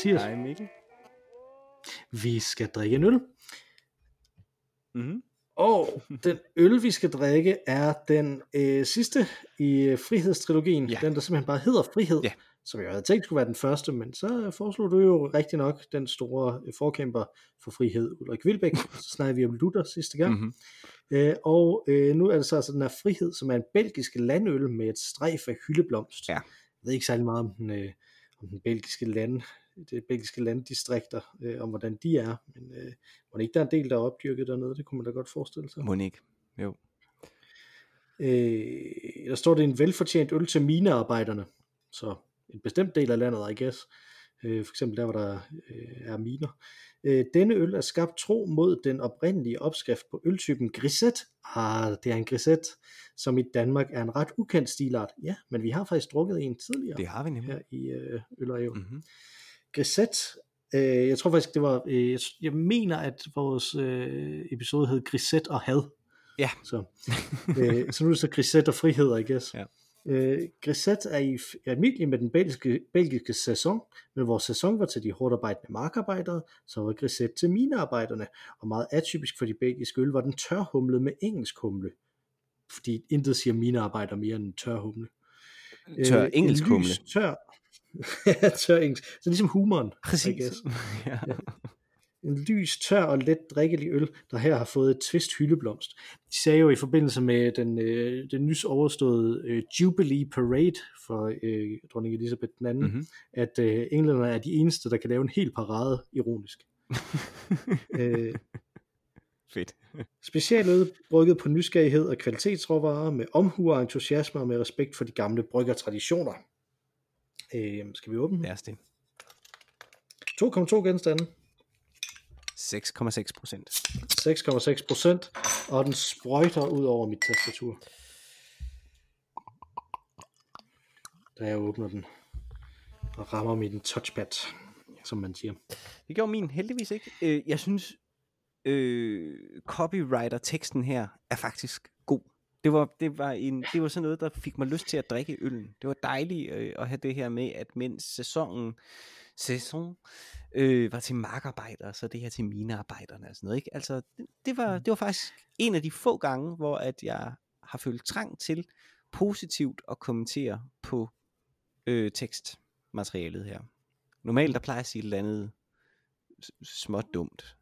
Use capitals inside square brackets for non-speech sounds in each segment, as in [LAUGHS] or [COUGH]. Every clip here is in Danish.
Mathias. Hej Mikkel. Vi skal drikke en øl. Mm-hmm. Og den øl, vi skal drikke, er den øh, sidste i øh, Frihedstrilogien. Ja. Den, der simpelthen bare hedder Frihed. Ja. Som jeg havde tænkt skulle være den første, men så foreslog du jo rigtig nok den store øh, forkæmper for frihed, Ulrik Vilbæk. så snakkede vi om Luther sidste gang. Mm-hmm. Øh, og øh, nu er det så altså den her frihed, som er en belgisk landøl med et strejf af hyldeblomst. Ja. Jeg ved ikke særlig meget om den, øh, om den belgiske land, det belgiske landdistrikter, øh, om hvordan de er, men øh, må det ikke der er en del, der er opdyrket dernede, det kunne man da godt forestille sig. Monique. Jo. Øh, der står det en velfortjent øl til minearbejderne, så en bestemt del af landet, I guess. Øh, for eksempel der, hvor der øh, er miner. Øh, denne øl er skabt tro mod den oprindelige opskrift på øltypen Grisette. Ah, det er en Grisette, som i Danmark er en ret ukendt stilart. Ja, men vi har faktisk drukket en tidligere Det har vi nemlig. her i øh, Øl og. Mm-hmm. Grisette, øh, jeg tror faktisk, det var, øh, jeg, mener, at vores øh, episode hed Grisette og had. Ja. Så, øh, så nu er det så Grisette og frihed, I guess. Ja. Øh, Grisette er i almindelig med den belgiske, belgiske sæson, men vores sæson var til de hårdt arbejdende markarbejdere, så var Grisette til minearbejderne, og meget atypisk for de belgiske øl var den tørhumlet med engelsk humle, fordi intet siger minearbejder mere end en tørhumle. Tør Øh, engelsk en humle. lys, tør, [LAUGHS] tør engelsk. Så ligesom humoren. I Præcis. guess. [LAUGHS] ja. En lys, tør og let drikkelig øl, der her har fået et twist hyldeblomst. De sagde jo i forbindelse med den, øh, den nys overståede øh, Jubilee Parade for øh, dronning Elisabeth II. Mm-hmm. at øh, englænderne er de eneste, der kan lave en hel parade, ironisk. [LAUGHS] øh, Fedt. specialøl brygget på nysgerrighed og kvalitetsråvarer med omhu og entusiasme og med respekt for de gamle bryggertraditioner. Øh, skal vi åbne den? Lad os det. 2,2 genstande. 6,6 procent. 6,6 procent, og den sprøjter ud over mit tastatur. Da jeg åbner den og rammer min touchpad, som man siger. Det gjorde min heldigvis ikke. Øh, jeg synes, øh, copywriter-teksten her er faktisk. Det var, det, var en, det var sådan noget, der fik mig lyst til at drikke øllen. Det var dejligt øh, at have det her med, at mens sæsonen sæson, øh, var til markarbejdere, så det her til minearbejderne og sådan noget. Ikke? Altså, det, det, var, det var faktisk en af de få gange, hvor at jeg har følt trang til positivt at kommentere på øh, tekstmaterialet her. Normalt der plejer jeg at sige et eller andet småt dumt.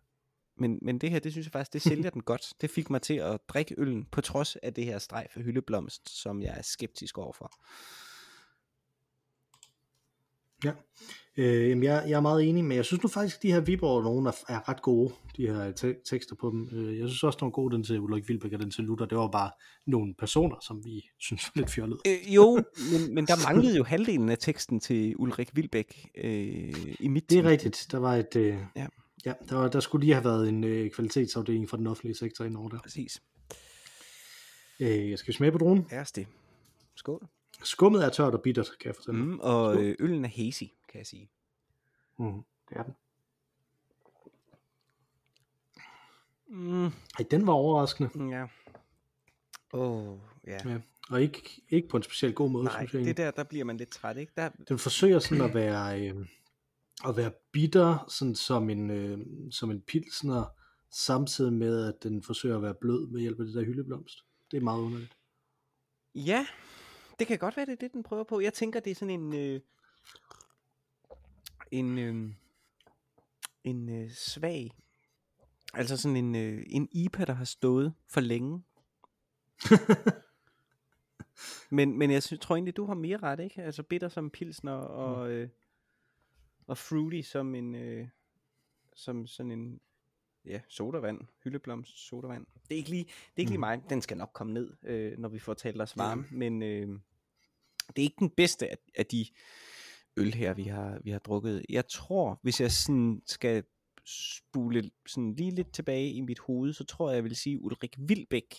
Men, men det her, det synes jeg faktisk, det sælger [LAUGHS] den godt. Det fik mig til at drikke øllen, på trods af det her strejf af hyldeblomst, som jeg er skeptisk overfor. Ja. Øh, jamen jeg, jeg er meget enig, men jeg synes nu faktisk, at de her Viborg nogen er, er ret gode, de her te- tekster på dem. Øh, jeg synes også, den var god, den til Ulrik Vilbæk og den til Luther. Det var bare nogle personer, som vi [LAUGHS] synes var lidt fjollet. Øh, jo, men, men der manglede jo halvdelen af teksten til Ulrik Vilbæk øh, i mit Det er team. rigtigt. Der var et... Øh, Ja. Ja der, der skulle lige have været en øh, kvalitetsafdeling fra den offentlige sektor ind over der. Præcis. Øh, jeg skal vi smage på dronen. Æres det. Skål. Skummet er tørt og bittert, kan jeg fortælle. Mm. Mm, og Skål. øh, øllen er hazy, kan jeg sige. Mm. Det er den. Mm, Ej, den var overraskende. ja. Åh, oh, ja. Ja. Og ikke, ikke på en specielt god måde, Nej, synes jeg. det der, der bliver man lidt træt, ikke? Der, Den forsøger sådan at være, øh, at være bitter, sådan som en, øh, som en pilsner, samtidig med, at den forsøger at være blød med hjælp af det der hyldeblomst. Det er meget underligt. Ja, det kan godt være, det er det, den prøver på. Jeg tænker, det er sådan en... Øh, en øh, en øh, svag... Altså sådan en, øh, en IPA, der har stået for længe. [LAUGHS] men, men jeg synes, tror egentlig, du har mere ret, ikke? Altså bitter som pilsner og, øh, og fruity som en... Øh, som sådan en ja, sodavand, hyldeblomst sodavand. Det er ikke lige, det er ikke lige Mm. mig, den skal nok komme ned, øh, når vi får talt os varme, men øh, det er ikke den bedste af, af de øl her, vi har, vi har drukket. Jeg tror, hvis jeg sådan skal spule sådan lige lidt tilbage i mit hoved, så tror jeg, jeg vil sige, Ulrik Vilbæk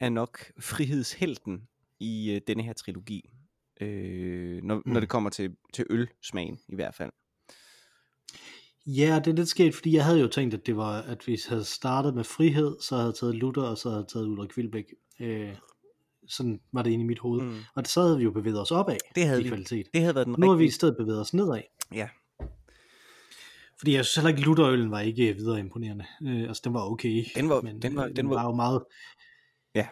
er nok frihedshelten i øh, denne her trilogi. Øh, når, mm. når Mm. det kommer til, til ølsmagen i hvert fald. Ja, det er lidt sket, fordi jeg havde jo tænkt, at det var, at hvis jeg havde startet med frihed, så havde jeg taget Luther, og så havde jeg taget Ulrik Vilbæk. Øh, sådan var det inde i mit hoved. Mm. Og så havde vi jo bevæget os opad Det havde i vi. kvalitet. Det havde været den Nu har vi i stedet bevæget os nedad. Ja. Fordi jeg synes heller ikke, Lutherøllen var ikke videre imponerende. Øh, altså, den var okay. Den var, men, den var, øh, den var, var jo meget... Ja.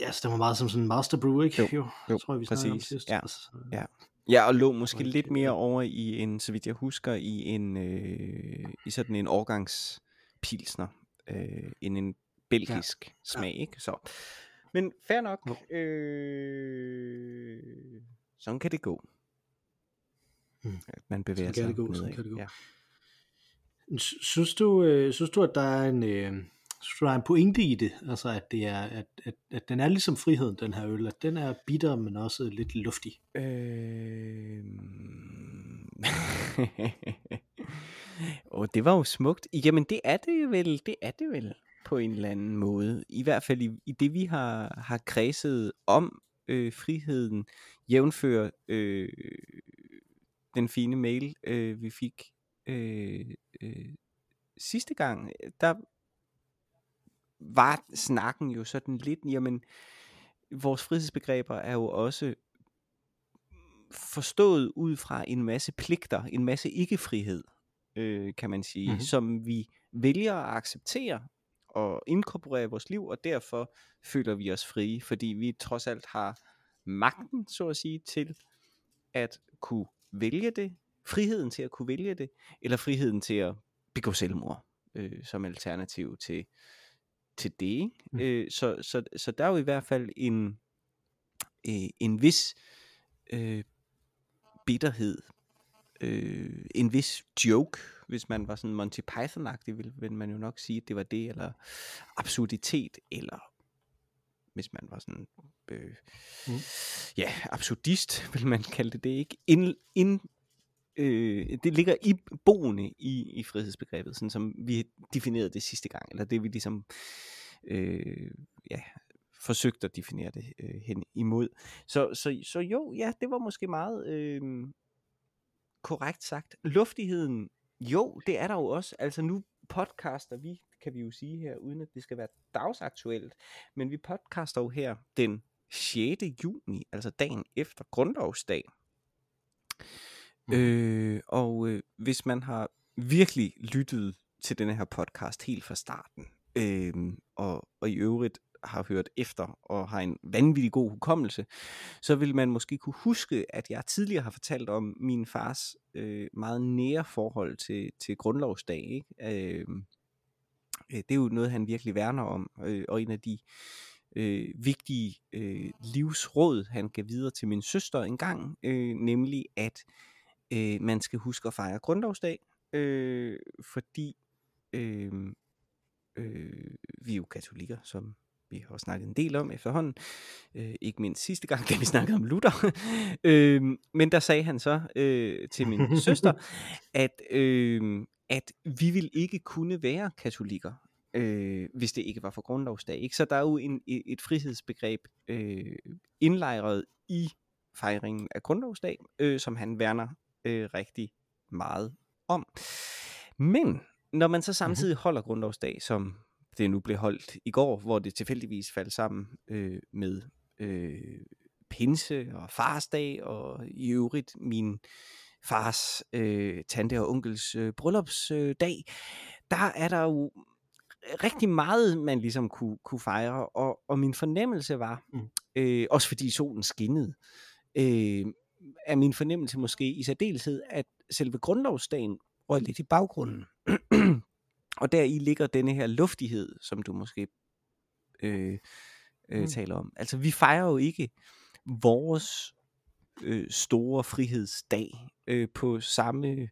Ja, altså, den var meget som sådan en master brew, ikke? Jo, jo, tror jeg, vi snakkede om præcis. sidst. Ja. Altså, Ja. Ja, og lå måske lidt mere over i en, så vidt jeg husker, i en øh, i sådan en årgangspilsner, øh, end en belgisk ja. smag, ikke? Så. Men fair nok. Jo. Øh, sådan kan det gå. Mm. Man bevæger Sådan sig kan det gå, sådan kan det gå. Ja. Sy- Synes du, øh, synes du, at der er en, øh, synes der er en pointe i det? Altså, at, det er, at, at, at den er ligesom friheden, den her øl. At den er bitter, men også lidt luftig. [LAUGHS] Øh... og det var jo smukt. Jamen det er det vel, det er det vel på en eller anden måde. I hvert fald i, i det vi har, har kredset om øh, friheden, jævnfører øh, den fine mail, øh, vi fik øh, øh, sidste gang, der var snakken jo sådan lidt, jamen vores frihedsbegreber er jo også forstået ud fra en masse pligter, en masse ikke-frihed, øh, kan man sige, Mhm. mm-hmm. som vi vælger at acceptere og inkorporere i vores liv, og derfor føler vi os frie, fordi vi trods alt har magten, så at sige, til at kunne vælge det, friheden til at kunne vælge det, eller friheden til at begå selvmord, øh, som alternativ til, til det. Ikke? Mm. Øh, så, så, så der er jo i hvert fald en, øh, en vis øh, bitterhed, øh, en vis joke, hvis man var sådan Monty Python-agtig, ville, ville man jo nok sige, at det var det, eller absurditet, eller hvis man var sådan, øh, Mm. ja, absurdist, [LAUGHS] vil man kalde det det, ikke? Ind, ind, øh, det ligger i boende i, i frihedsbegrebet, sådan som vi definerede det sidste gang, eller det vi ligesom, øh, ja, forsøgte at definere det øh, hen imod. Så, så, så jo, ja, det var måske meget øh, korrekt sagt. Luftigheden, jo, det er der jo også. Altså nu podcaster vi, kan vi jo sige her, uden at det skal være dagsaktuelt, men vi podcaster jo her den 6. juni, altså dagen efter grundlovsdag. Mm. Øh, og øh, hvis man har virkelig lyttet til denne her podcast helt fra starten, øh, og, og i øvrigt har hørt efter og har en vanvittig god hukommelse, så vil man måske kunne huske, at jeg tidligere har fortalt om min fars øh, meget nære forhold til, til grundlovsdag. Ikke? Øhm, øh, det er jo noget, han virkelig værner om, øh, og en af de øh, vigtige øh, livsråd, han gav videre til min søster engang, øh, nemlig at øh, Øh, man skal huske at fejre grundlovsdag, øh, fordi øh, øh, vi er jo katolikker, som vi har snakket en del om efterhånden, øh, ikke mindst sidste gang, da vi snakkede om Luther, [LAUGHS] øh, men der sagde han så øh, til min søster, at, øh, at vi vil ikke kunne være katolikker, øh, hvis det ikke var for grundlovsdag. Ikke? Så der er jo en, et et frihedsbegreb øh, indlejret i fejringen af grundlovsdag, øh, som han værner øh, rigtig meget om. Men når man så samtidig holder grundlovsdag, som det nu blev holdt i går, hvor det tilfældigvis faldt sammen øh, med øh, pinse og farsdag, og i øvrigt min fars øh, tante og onkels øh, bryllupsdag, øh, der er der jo rigtig meget, man ligesom kunne, kunne fejre, og, og min fornemmelse var, Mm. øh, også fordi solen skinnede, øh, er min fornemmelse måske i særdeleshed, at selve grundlovsdagen røg lidt i baggrunden. [CLEARS THROAT] og der i ligger denne her luftighed, som du måske øh, øh, Mm. taler om. Altså vi fejrer jo ikke vores øh, store frihedsdag øh, på samme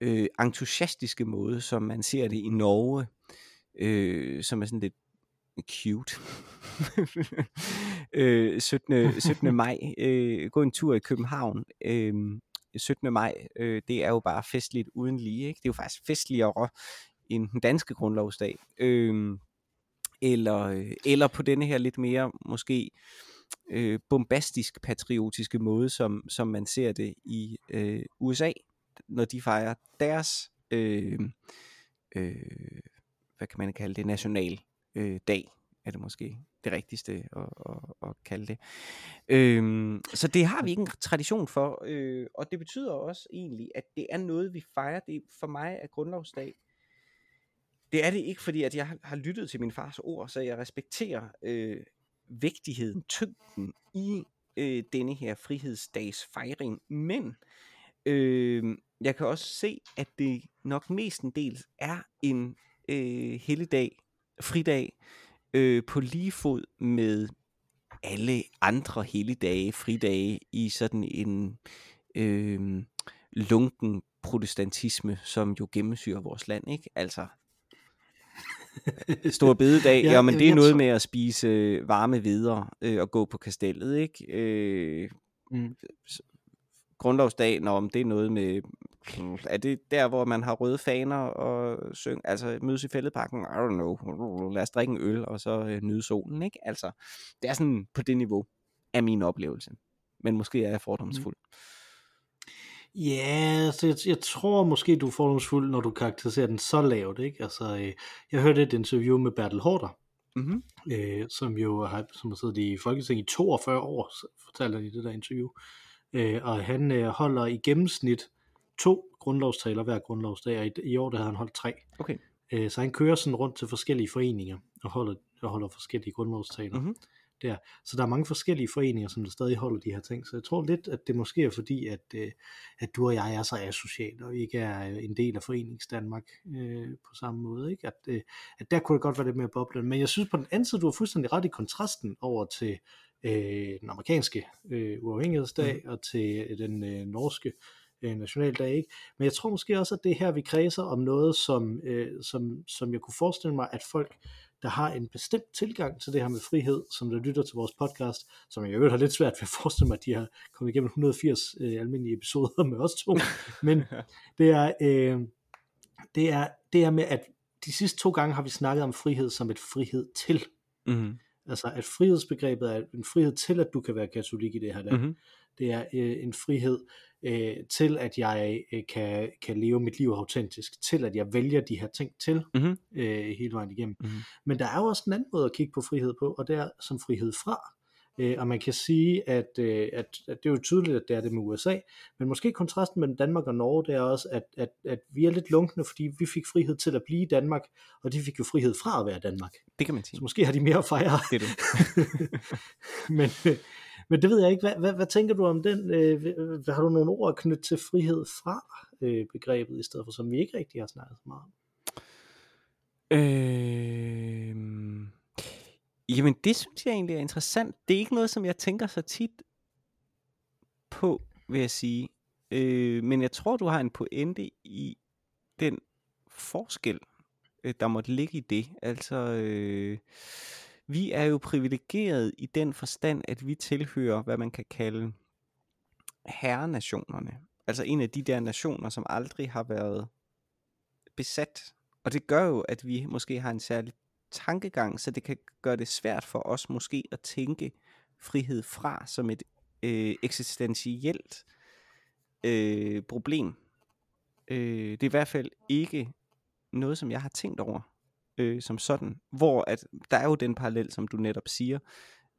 øh, entusiastiske måde, som man ser det i Norge, øh, som er sådan lidt cute. [LAUGHS] øh, 17. 17. [LAUGHS] maj, øh, gå en tur i København. Øh, 17. maj, øh, det er jo bare festligt uden lige. Ikke? Det er jo faktisk festligere end den danske grundlovsdag. Øh, eller, eller på denne her lidt mere måske øh, bombastisk patriotiske måde, som, som man ser det i øh, USA, når de fejrer deres øh, øh, hvad kan man kalde det, national øh, dag, er det måske det rigtigste at, at, at kalde det. Øhm, så det har vi ikke en tradition for, øh, og det betyder også egentlig, at det er noget, vi fejrer. Det for mig er grundlovsdag. Det er det ikke, fordi at jeg har lyttet til min fars ord, så jeg respekterer øh, vigtigheden, tyngden i øh, denne her frihedsdags fejring. Men øh, jeg kan også se, at det nok mestendels er en øh, helligdag, fridag, øh, på lige fod med alle andre helligdage, fridage i sådan en øh, lunken protestantisme, som jo gennemsyrer vores land, ikke? Altså, Stor bededag, [LAUGHS] ja, men det er noget med at spise varme videre øh, og gå på kastellet, ikke? Øh, mm. Grundlovsdag, når det er noget med, er det der, hvor man har røde faner og syng, altså mødes i fældeparken, I don't know, lad os drikke en øl og så øh, nyde solen, ikke? Altså, det er sådan på det niveau af min oplevelse, men måske er jeg fordomsfuld. Mm. Ja, altså jeg, jeg tror måske, du er fordomsfuld, når du karakteriserer den så lavt. Ikke? Altså, øh, jeg hørte et interview med Bertel Hårder, mm-hmm. øh, som jo har, som har siddet i Folketinget i 42 år, fortalte han i det der interview. Øh, og han øh, holder i gennemsnit to grundlovstaler hver grundlovsdag, og i, i år der havde han holdt tre. Okay. Øh, så han kører sådan rundt til forskellige foreninger og holder, og holder forskellige grundlovstaler. Mm-hmm der. Så der er mange forskellige foreninger, som der stadig holder de her ting. Så jeg tror lidt, at det måske er fordi, at, øh, at du og jeg er så asociale, og ikke er øh, en del af Forenings Danmark øh, på samme måde. Ikke? At, øh, at der kunne det godt være lidt mere boblende. Men jeg synes på den anden side, du har fuldstændig ret i kontrasten over til øh, den amerikanske øh, uafhængighedsdag mm. og til øh, den øh, norske øh, nationaldag. Ikke? Men jeg tror måske også, at det her, vi kredser om noget, som, øh, som, som jeg kunne forestille mig, at folk der har en bestemt tilgang til det her med frihed, som der lytter til vores podcast, som jeg i øvrigt har lidt svært ved at forestille mig, at de har kommet igennem 180 øh, almindelige episoder med os to. Men [LAUGHS] det er, øh, det, er, det er med, at de sidste to gange har vi snakket om frihed som et frihed til. Mm-hmm. Altså at frihedsbegrebet er en frihed til, at du kan være katolik i det her land. Mm-hmm. Det er øh, en frihed øh, til, at jeg øh, kan, kan leve mit liv autentisk, til at jeg vælger de her ting til mm-hmm. øh, hele vejen igennem. Mm-hmm. Men der er jo også en anden måde at kigge på frihed på, og det er som frihed fra. Øh, og man kan sige, at, øh, at, at det er jo tydeligt, at det er det med USA, men måske kontrasten mellem Danmark og Norge, det er også, at, at, at vi er lidt lunkne, fordi vi fik frihed til at blive i Danmark, og de fik jo frihed fra at være Danmark. Det kan man sige. Så måske har de mere at fejre. Det er det. [LAUGHS] men, øh, men det ved jeg ikke. Hvad, hvad, hvad tænker du om den? Øh, har du nogle ord at knytte til frihed fra øh, begrebet, i stedet for som vi ikke rigtig har snakket så meget om? Øh... Jamen det synes jeg egentlig er interessant. Det er ikke noget, som jeg tænker så tit på, vil jeg sige. Øh, men jeg tror, du har en pointe i den forskel, øh, der måtte ligge i det. Altså, øh, vi er jo privilegeret i den forstand, at vi tilhører, hvad man kan kalde herrenationerne. Altså en af de der nationer, som aldrig har været besat. Og det gør jo, at vi måske har en særlig tankegang, så det kan gøre det svært for os måske at tænke frihed fra som et øh, eksistentielt øh, problem. Øh, det er i hvert fald ikke noget, som jeg har tænkt over øh, som sådan. Hvor at der er jo den parallel, som du netop siger,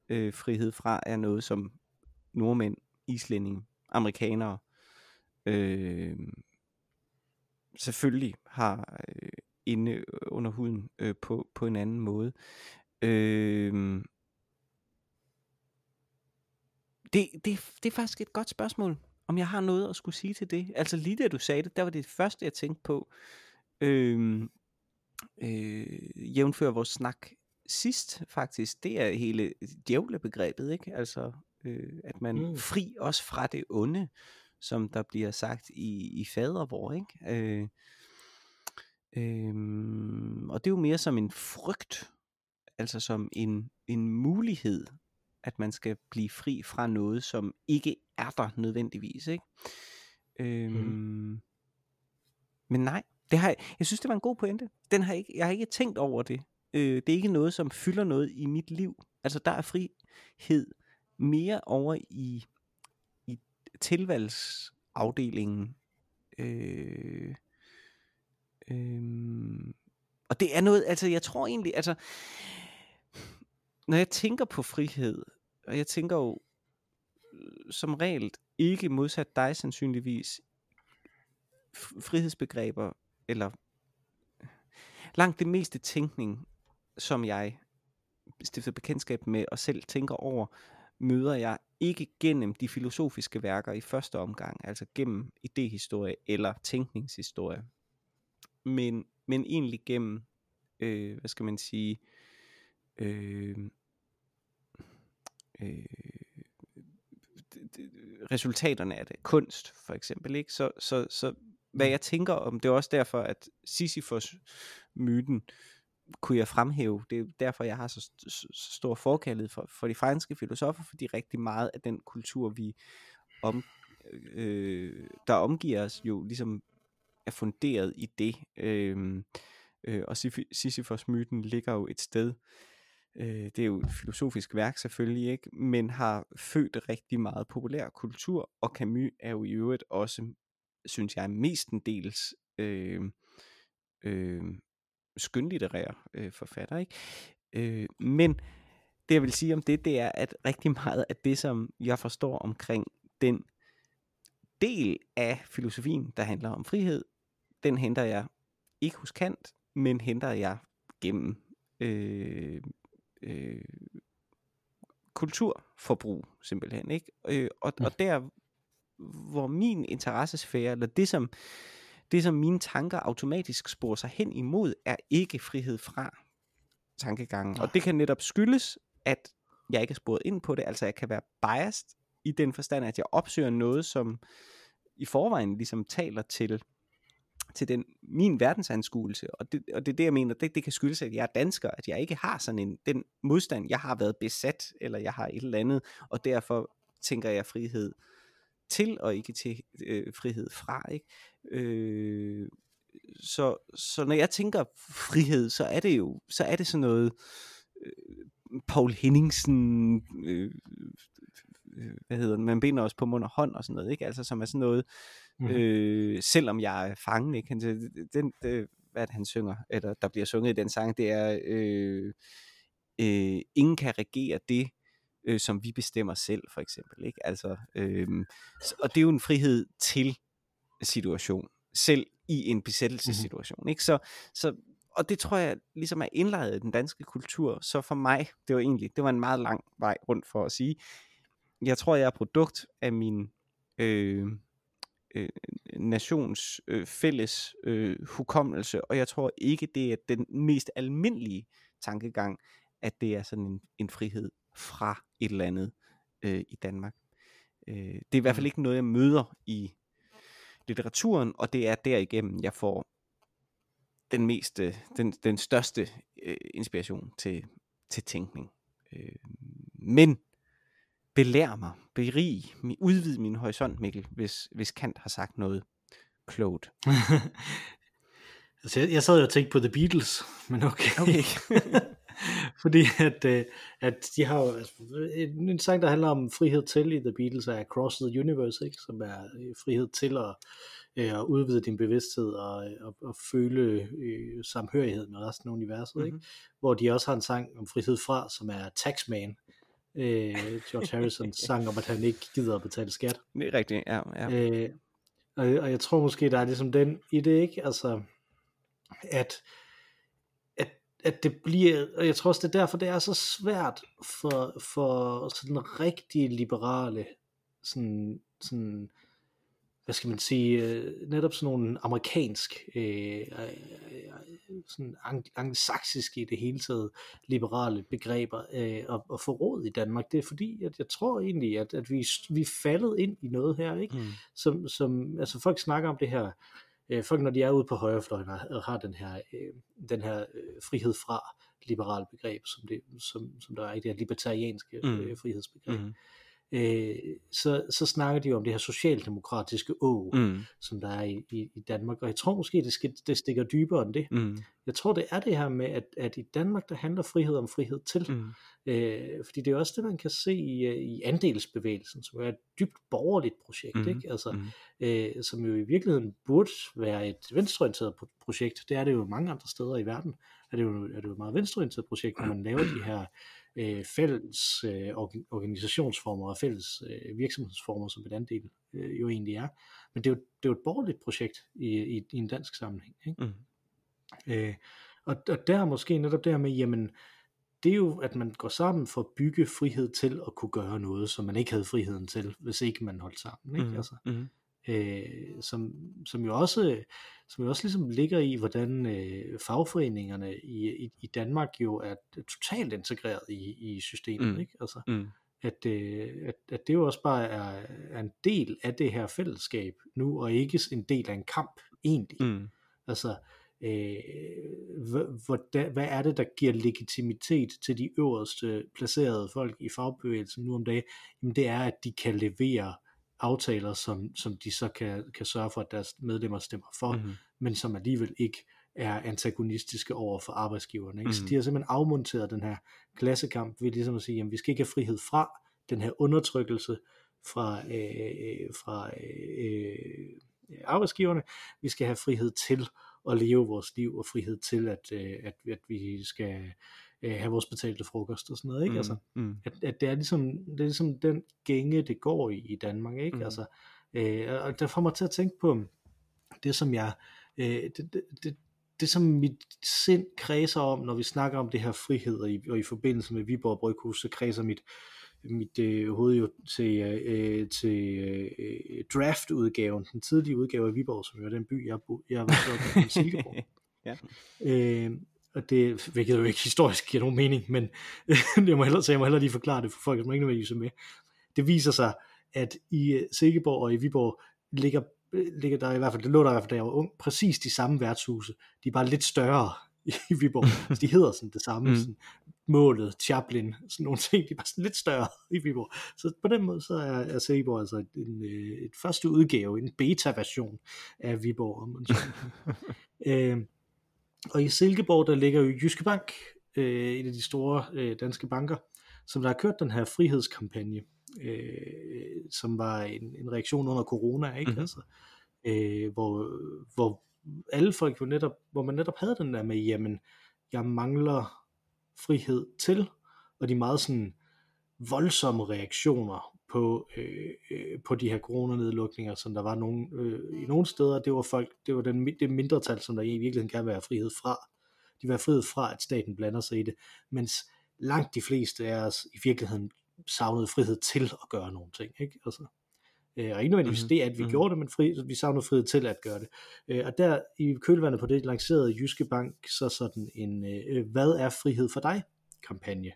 øh, frihed fra er noget, som nordmænd, islændinge, amerikanere øh, selvfølgelig har øh, inde under huden øh, på, på en anden måde. Øh, det, det, det er faktisk et godt spørgsmål, om jeg har noget at skulle sige til det. Altså lige da du sagde det, der var det første, jeg tænkte på. Øh, øh, jævnfør vores snak sidst faktisk, det er hele djævlebegrebet, ikke? Altså, øh, at man mm. fri også fra det onde, som der bliver sagt i, i fadervor, ikke? Øh, øh, og det er jo mere som en frygt, altså som en, en mulighed, at man skal blive fri fra noget, som ikke er der nødvendigvis, ikke? Øh, mm. Men nej, det har, jeg synes, det var en god pointe. Den har ikke, jeg har ikke tænkt over det. Øh, det er ikke noget, som fylder noget i mit liv. Altså, der er frihed mere over i, i tilvalgsafdelingen. Øh, øh, og det er noget, altså jeg tror egentlig, altså når jeg tænker på frihed, og jeg tænker jo øh, som regel ikke modsat dig sandsynligvis, frihedsbegreber, eller langt det meste tænkning, som jeg stifter bekendtskab med og selv tænker over, møder jeg ikke gennem de filosofiske værker i første omgang, altså gennem idehistorie eller tænkningshistorie, men, men egentlig gennem, øh, hvad skal man sige, øh, øh, resultaterne af det, kunst for eksempel, ikke? Så, så, så hvad mm. jeg tænker om, det er også derfor, at Sisyphos-myten kunne jeg fremhæve. Det er derfor, jeg har så, så, så stor forkærlighed for, for de franske filosofer, fordi rigtig meget af den kultur, vi om, øh, der omgiver os, jo ligesom er funderet i det. Øh, øh, og Sisyphos-myten ligger jo et sted, øh, det er jo et filosofisk værk selvfølgelig, ikke, men har født rigtig meget populær kultur, og Camus er jo i øvrigt også, synes jeg, mestendels øh, øh, skønlitterær øh, forfatter, ikke? Øh, men det jeg vil sige om det, det er, at rigtig meget af det, som jeg forstår omkring den del af filosofien, der handler om frihed, den henter jeg ikke hos Kant, men henter jeg gennem øh, øh, kulturforbrug, simpelthen. Ikke? Øh, og, og mm. der, hvor min interessesfære, eller det som, det som mine tanker automatisk sporer sig hen imod, er ikke frihed fra tankegangen. Og det kan netop skyldes, at jeg ikke er sporet ind på det, altså jeg kan være biased i den forstand, at jeg opsøger noget, som i forvejen ligesom taler til til den, min verdensanskuelse, og det, og det er det, jeg mener, det, det kan skyldes, at jeg er dansker, at jeg ikke har sådan en, den modstand, jeg har været besat, eller jeg har et eller andet, og derfor tænker jeg frihed til, og ikke til øh, frihed fra, ikke? Øh, så, så når jeg tænker frihed, så er det jo, så er det sådan noget, øh, Paul Henningsen, øh, øh, hvad hedder det, man binder os på mund og hånd og sådan noget, ikke? Altså som er sådan noget, mm. øh, selvom jeg er fangen, ikke? Han, den, det, hvad det, han synger, eller der bliver sunget i den sang, det er, øh, øh, ingen kan regere det, øh, som vi bestemmer selv, for eksempel, ikke? Altså, øh, og det er jo en frihed til situation, selv i en besættelsessituation, mm. ikke? Så, så og det tror jeg ligesom er indlejret i den danske kultur, så for mig, det var egentlig, det var en meget lang vej rundt for at sige, jeg tror, jeg er produkt af min øh, øh, nations øh, fælles øh, hukommelse, og jeg tror ikke, det er den mest almindelige tankegang, at det er sådan en, en frihed fra et eller andet øh, i Danmark. Øh, det er i hvert fald mm. ikke noget, jeg møder i litteraturen, og det er derigennem, jeg får den meste, den, den største øh, inspiration til, til tænkning. Øh, men belær mig, berig, udvid min horisont, Mikkel, hvis, hvis Kant har sagt noget klogt. [LAUGHS] altså, jeg, jeg sad jo og tænkte på The Beatles, men okay. okay. [LAUGHS] [LAUGHS] Fordi at, øh, at de har jo altså, en, sang, der handler om frihed til i The Beatles, er Across the Universe, ikke? som er øh, frihed til at, øh, at udvide din bevidsthed og, og, og føle øh, samhørighed med resten af universet. Mm-hmm. Ikke? Mhm. Hvor de også har en sang om frihed fra, som er Taxman, øh, George Harrison [LAUGHS] sang om, at han ikke gider at betale skat. Det er rigtigt, ja. ja. Øh, og, og jeg tror måske, der er ligesom den i det, ikke? Altså, at, at, det bliver, og jeg tror også, det er derfor, det er så svært for, for sådan rigtig liberale, sådan, sådan hvad skal man sige, øh, netop sådan nogle amerikansk, øh, øh, sådan anglosaksiske i det hele taget, liberale begreber øh, at, at få råd i Danmark. Det er fordi, at jeg tror egentlig, at, at vi, vi er faldet ind i noget her, ikke? Mm. Som, som, altså folk snakker om det her, øh, folk når de er ude på højrefløjen og har den her, øh, den her øh, frihed fra liberale begreb, som, det, som, som der er i det her libertarianske mm. øh, frihedsbegreb. Mm øh, så, så snakker de jo om det her socialdemokratiske å, mm. som der er i, i, i Danmark, og jeg tror måske, det, skal, det stikker dybere end det. Mm. Jeg tror, det er det her med, at, at i Danmark, der handler frihed om frihed til. Mm. Øh, fordi det er også det, man kan se i, øh, i andelsbevægelsen, som er et dybt borgerligt projekt, mm. ikke? Altså, mm. øh, som jo i virkeligheden burde være et venstreorienteret projekt. Det er det jo mange andre steder i verden. Er det jo, er det jo et meget venstreorienteret projekt, når man laver de her øh, fælles øh, organisationsformer og fælles øh, virksomhedsformer, som et andet del øh, jo egentlig er. Men det er jo, det er jo et borgerligt projekt i, i, i en dansk sammenhæng. Ikke? Mm. Øh, og, og der måske netop der med, jamen, det er jo, at man går sammen for at bygge frihed til at kunne gøre noget, som man ikke havde friheden til, hvis ikke man holdt sammen. Ikke? Mm. Altså, mm. Øh, som, som, jo også, som jo også ligesom ligger i, hvordan øh, fagforeningerne i, i, i Danmark jo er totalt integreret i, i systemet. Mm. Ikke? Altså, mm. at, øh, at, at det jo også bare er, er en del af det her fællesskab nu, og ikke en del af en kamp egentlig. Mm. Altså, øh, hvad, hvad er det, der giver legitimitet til de øverste placerede folk i fagbevægelsen nu om dagen? Jamen det er, at de kan levere aftaler, som, som de så kan, kan sørge for, at deres medlemmer stemmer for, mm-hmm. men som alligevel ikke er antagonistiske over for arbejdsgiverne. Ikke? Mm. Så de har simpelthen afmonteret den her klassekamp ved ligesom at sige, at vi skal ikke have frihed fra den her undertrykkelse fra, øh, fra øh, arbejdsgiverne. Vi skal have frihed til at leve vores liv og frihed til, at, øh, at, at vi skal øh, have vores betalte frokost og sådan noget. Ikke? Mm, altså, mm. At, at det, er ligesom, det er ligesom den gænge, det går i i Danmark. Ikke? Mm. Altså, øh, og det får mig til at tænke på det, som jeg... Øh, det, det, det, det som mit sind kredser om, når vi snakker om det her frihed, og i, og i forbindelse med Viborg Bryghus, så kredser mit, mit øh, hoved jo til, øh, til øh, draft-udgaven, den tidlige udgave af Viborg, som jo er den by, jeg, bo, jeg var i Silkeborg. [LAUGHS] ja. øh, og det, hvilket jo ikke historisk giver nogen mening, men [LAUGHS] jeg må hellere, så jeg må hellere lige forklare det for folk, som ikke nødvendigvis er med. Det viser sig, at i øh, Silkeborg og i Viborg ligger, ligger der i hvert fald, det lå der i hvert fald, da jeg var ung, præcis de samme værtshuse. De er bare lidt større [LAUGHS] i Viborg. Altså, de hedder sådan det samme, mm. sådan, målet, Chaplin, sådan nogle ting, de er bare sådan lidt større [LAUGHS] i Viborg. Så på den måde så er, er Silkeborg altså en, øh, et første udgave, en beta-version af Viborg. Om man øh, og i Silkeborg, der ligger jo Jyske Bank, øh, en af de store øh, danske banker, som der har kørt den her frihedskampagne, øh, som var en, en reaktion under corona, ikke? Mm-hmm. Altså, øh, hvor, hvor alle folk jo netop, hvor man netop havde den der med, jamen, jeg mangler frihed til, og de meget sådan voldsomme reaktioner på, øh, øh, på de her coronanedlukninger, som der var nogen, øh, i nogle steder, det var folk, det var den, det mindretal, som der i virkeligheden kan være frihed fra. De var frihed fra, at staten blander sig i det, mens langt de fleste af os i virkeligheden savnede frihed til at gøre nogle ting. Ikke? Altså, øh, og ikke nødvendigvis mm-hmm. det, at vi mm-hmm. gjorde det, men fri, vi savnede frihed til at gøre det. Øh, og der i kølvandet på det lancerede Jyske Bank så sådan en, øh, hvad er frihed for dig? kampagne.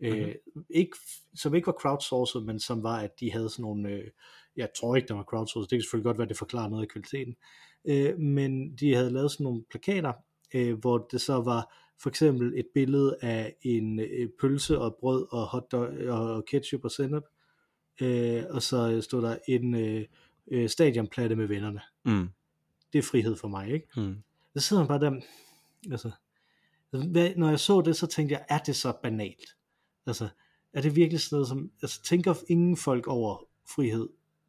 Mm-hmm. Øh, ikke, som ikke var crowdsourcet, men som var, at de havde sådan nogle, øh, jeg tror ikke, der var crowdsourcet, det kan selvfølgelig godt være, at det forklarer noget af kvaliteten, øh, men de havde lavet sådan nogle plakater, øh, hvor det så var for eksempel et billede af en øh, pølse og brød og hotdog og ketchup og sennep, øh, og så stod der en øh, øh, stadionplatte med vennerne. Mm. Det er frihed for mig, ikke? Mm. Så sidder man bare der, altså, hvad, når jeg så det, så tænkte jeg, er det så banalt? Altså, er det virkelig sådan noget som, altså tænker ingen folk over frihed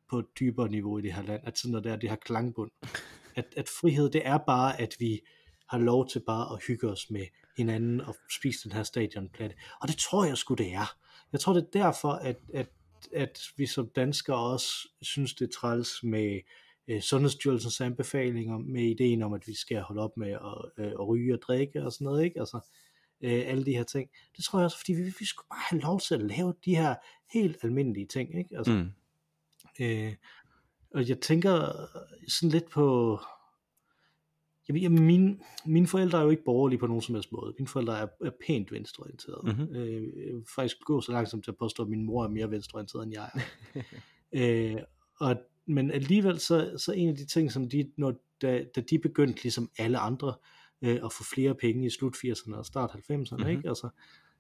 på et dybere niveau i det her land, at sådan noget der, det har klangbund. [LAUGHS] At, at frihed, det er bare, at vi har lov til bare at hygge os med hinanden og spise den her stadionplatte. Og det tror jeg sgu det er. Jeg tror det er derfor, at, at, at vi som danskere også synes det er træls med øh, Sundhedsstyrelsens anbefalinger, med ideen om, at vi skal holde op med at, øh, at ryge og drikke og sådan noget, ikke? Altså, øh, alle de her ting. Det tror jeg også, fordi vi, vi skulle bare have lov til at lave de her helt almindelige ting, ikke? Altså, mm. øh, og jeg tænker sådan lidt på, jamen, mine, mine forældre er jo ikke borgerlige på nogen som helst måde. Mine forældre er, er pænt venstreorienterede. Mm-hmm. Øh, jeg vil faktisk gå så langsomt til at påstå, at min mor er mere venstreorienteret end jeg er. [LAUGHS] øh, og, men alligevel så, så en af de ting, som de, når, da, da de begyndte, ligesom alle andre, øh, at få flere penge i slut 80'erne og start 90'erne, mm-hmm. ikke? Altså,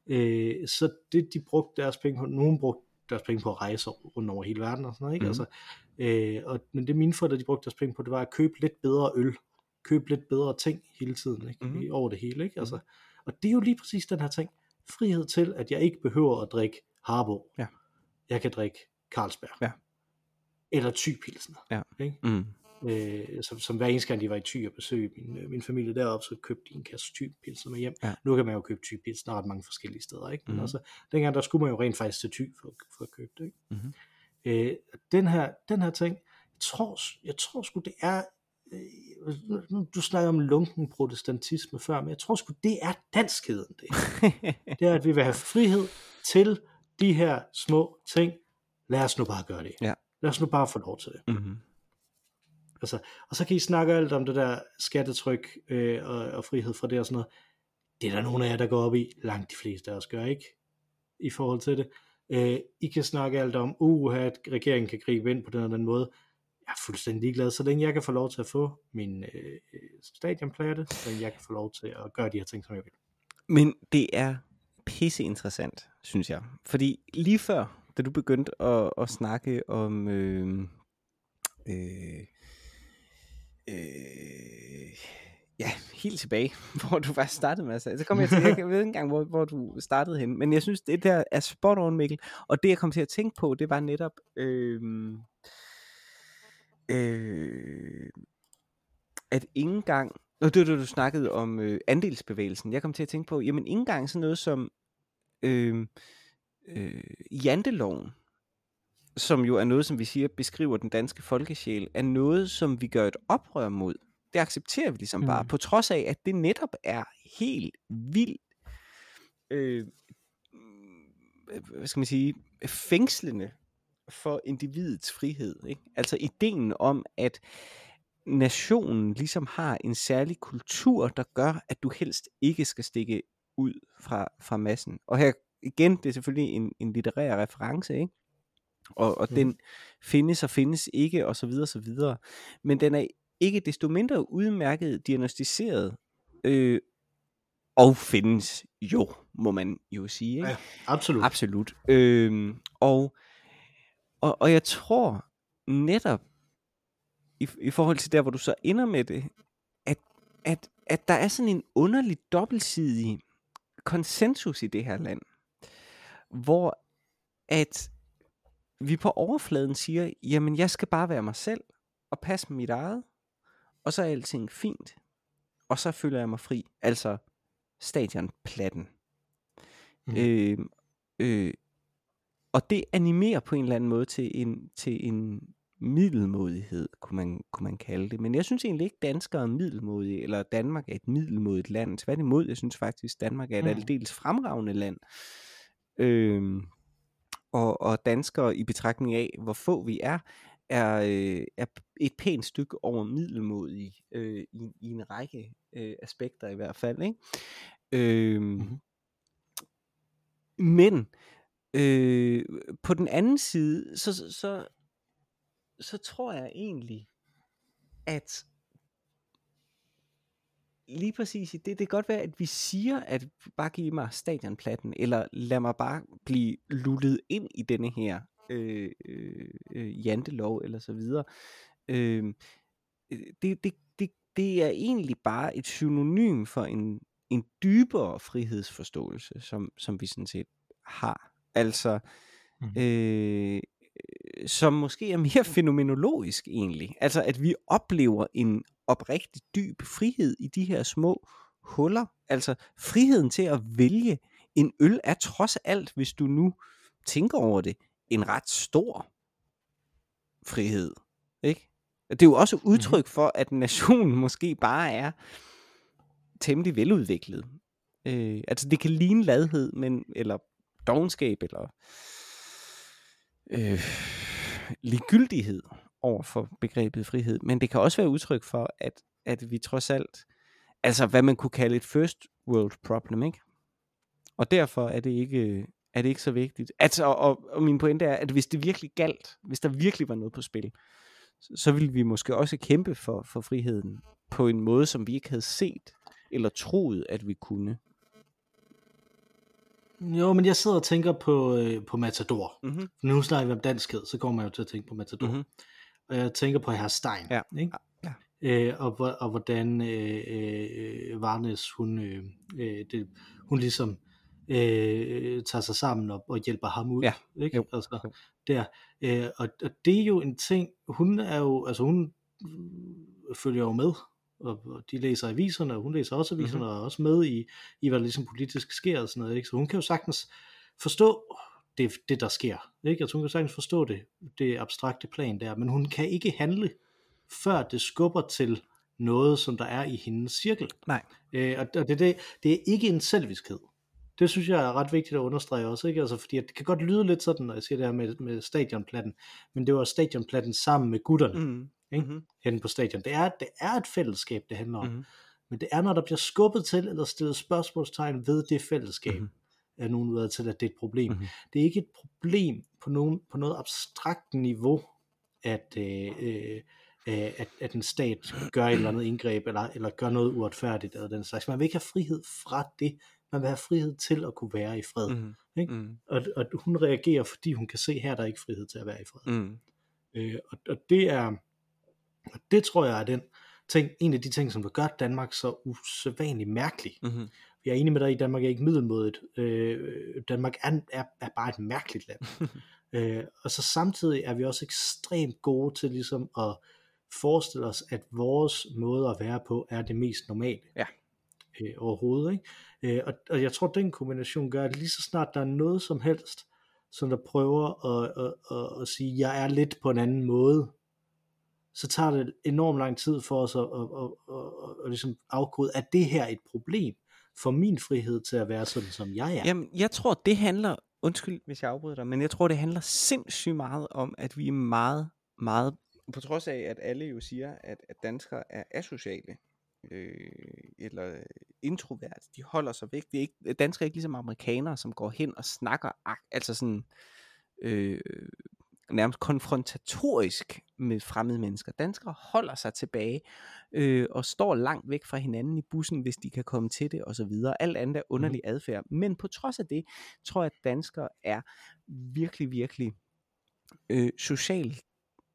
øh, så det de brugte deres penge på, nogen brugte deres penge på at rejse rundt over hele verden og sådan noget, ikke? Mm. Altså, øh, og, men det mine forældre, de brugte deres penge på, det var at købe lidt bedre øl, købe lidt bedre ting hele tiden, ikke? Mm. over det hele, ikke? Altså, mhm. og det er jo lige præcis den her ting, frihed til, at jeg ikke behøver at drikke Harbo. Ja. Jeg kan drikke Carlsberg. Ja. Eller Typilsner. Ja. Ikke? Mm. Øh, som, som hver eneste gang de var i Thy og besøge min, øh, min familie deroppe, så købte de en kasse Thy-pilsner med hjem. Ja. Nu kan man jo købe Thy-pilsner ret mange forskellige steder, ikke? Men Mhm. altså, dengang der skulle man jo rent faktisk til Thy for, for at købe det, ikke? Mhm. Øh, den, her, den her ting, jeg tror, jeg tror sgu det er, øh, nu- du snakker om lunken protestantisme før, men jeg tror sgu det er danskheden det. [LAUGHS] Det er, at vi vil have frihed til de her små ting. Lad os nu bare gøre det. Ja. Lad os nu bare få lov til det. mm-hmm. Altså, og så kan I snakke alt om det der skattetryk øh, og, og frihed fra det og sådan noget. Det er der nogle af jer, der går op i. Langt de fleste af os gør ikke i forhold til det. Øh, I kan snakke alt om, uh, at regeringen kan gribe ind på den og den måde. Jeg er fuldstændig ligeglad, så længe jeg kan få lov til at få min øh, stadionplade, så længe jeg kan få lov til at gøre de her ting, som jeg vil. Men det er pisse interessant, synes jeg. Fordi lige før, da du begyndte at, at snakke om... Øh, øh, øh, ja, helt tilbage, [LAUGHS] hvor du faktisk startede med at sige. Så kom jeg til, jeg ved ikke engang, hvor, hvor du startede hen. Men jeg synes, det der er spot on, Mikkel. Og det, jeg kom til at tænke på, det var netop... Øh, øh, at ikke engang, Nå, det var det, du snakkede om øh, andelsbevægelsen, jeg kom til at tænke på, jamen ikke engang sådan noget som øh, øh, janteloven, som jo er noget, som vi siger beskriver den danske folkesjæl, er noget, som vi gør et oprør mod. Det accepterer vi ligesom mm. bare, på trods af, at det netop er helt vildt, øh, hvad skal man sige, fængslende for individets frihed. Ikke? Altså ideen om, at nationen ligesom har en særlig kultur, der gør, at du helst ikke skal stikke ud fra, fra massen. Og her igen, det er selvfølgelig en, en litterær reference, ikke? Og, og Mhm. den findes og findes ikke, og så videre, og så videre. Men den er ikke desto mindre udmærket diagnostiseret, øh, og findes jo, må man jo sige. Ikke? Ja, absolut. Absolut. Øhm, og, og, og jeg tror netop, i, i forhold til der, hvor du så ender med det, at, at, at der er sådan en underlig dobbeltsidig konsensus i det her land, hvor at vi på overfladen siger, jamen jeg skal bare være mig selv, og passe mit eget, og så er alting fint, og så føler jeg mig fri. Altså stadionplatten. Mhm. Øh, øh, og det animerer på en eller anden måde til en, til en middelmodighed, kunne man, kunne man kalde det. Men jeg synes egentlig ikke, danskere er middelmodige, eller Danmark er et middelmodigt land. Tværtimod, jeg synes faktisk, Danmark er et Mm. aldeles fremragende land. Øh, og, og danskere i betragtning af, hvor få vi er, er, øh, er et pænt stykke over middelmodige øh, i, i en række øh, aspekter i hvert fald. Ikke? Øh, Mhm. Men øh, på den anden side, så, så, så, så tror jeg egentlig, at lige præcis i det, det kan godt være, at vi siger, at bare giv mig stadionplatten, eller lad mig bare blive lullet ind i denne her øh, øh, øh, jantelov, eller så videre. Øh, det, det, det, det er egentlig bare et synonym for en, en dybere frihedsforståelse, som, som vi sådan set har. Altså, Mhm. øh, som måske er mere fænomenologisk egentlig. Altså, at vi oplever en oprigtig dyb frihed i de her små huller. Altså, friheden til at vælge en øl er trods alt, hvis du nu tænker over det, en ret stor frihed. Ikke? Det er jo også udtryk for, at nationen [LAUGHS] måske bare er temmelig veludviklet. Øh, altså det kan ligne ladhed, men, eller dogenskab, eller øh, ligegyldighed over for begrebet frihed, men det kan også være udtryk for, at, at vi trods alt, altså hvad man kunne kalde et first world problem, ikke? Og derfor er det ikke, er det ikke så vigtigt. Altså, og, og min pointe er, at hvis det virkelig galt, hvis der virkelig var noget på spil, så, så ville vi måske også kæmpe for, for friheden på en måde, som vi ikke havde set eller troet, at vi kunne. Jo, men jeg sidder og tænker på, øh, på Matador. Mm-hmm. Nu snakker vi om danskhed, så kommer jeg jo til at tænke på Matador. Mhm. Og jeg tænker på herr Stein. Ja, Ikke? ja. Øh, og, og hvordan øh, øh, Varnes, hun, øh, øh, det, hun ligesom øh, tager sig sammen og, og hjælper ham ud. Ja, Ikke? jo, Altså, jo. Der. Øh, og, og det er jo en ting, hun er jo, altså hun øh, følger jo med, og, og de læser aviserne, og hun læser også aviserne, mm-hmm. og er også med i, i hvad der ligesom politisk sker og sådan noget, ikke? så hun kan jo sagtens forstå det, det der sker, ikke? Altså hun kan sagtens forstå det, det abstrakte plan der, men hun kan ikke handle, før det skubber til noget, som der er i hendes cirkel. Nej. Øh, og og det, det, det er ikke en selviskhed. Det synes jeg er ret vigtigt at understrege også, ikke? Altså, fordi det kan godt lyde lidt sådan, når jeg siger det her med, med stadionplatten, men det var stadionplatten sammen med gutterne, Mm. ikke? Mhm. henne på stadion. Det er, det er et fællesskab, det handler om. Mhm. Men det er, når der bliver skubbet til, eller stillet spørgsmålstegn ved det fællesskab, mm-hmm. Er nogen været til, at det er et problem. Mhm. Mm-hmm. Det er ikke et problem på, nogen, på noget abstrakt niveau, at, øh, øh, at, at en stat gør et eller andet indgreb, eller, eller gør noget uretfærdigt, eller den slags. Man vil ikke have frihed fra det. Man vil have frihed til at kunne være i fred. Mm. Ikke? Mm. Og, og hun reagerer, fordi hun kan se, her er der ikke frihed til at være i fred. Mm. Øh, og, og det er, og det tror jeg er den ting, en af de ting, som vil gøre Danmark så usædvanligt mærkelig. Mhm. Jeg er enig med dig i, at Danmark er ikke middelmådet. Øh, Danmark er, er, er bare et mærkeligt land. [LAUGHS] øh, og så samtidig er vi også ekstremt gode til ligesom at forestille os, at vores måde at være på er det mest normale Ja. øh, overhovedet. Ikke? Øh, og, og jeg tror, den kombination gør, at lige så snart der er noget som helst, som der prøver at, at, at, at sige, jeg er lidt på en anden måde, så tager det enormt lang tid for os at, at, at, at, at, at ligesom afkode, at det her er et problem for min frihed til at være sådan, som jeg er. Jamen, jeg tror, det handler, undskyld, hvis jeg afbryder dig, men jeg tror, det handler sindssygt meget om, at vi er meget, meget, på trods af, at alle jo siger, at, at danskere er asociale, øh, eller introvert, de holder sig væk. Det er ikke, danskere er ikke ligesom amerikanere, som går hen og snakker, ak- altså sådan, øh, nærmest konfrontatorisk med fremmede mennesker. Danskere holder sig tilbage øh, og står langt væk fra hinanden i bussen, hvis de kan komme til det osv. Alt andet er underlig Mhm. adfærd. Men på trods af det, tror jeg, at danskere er virkelig, virkelig øh, social,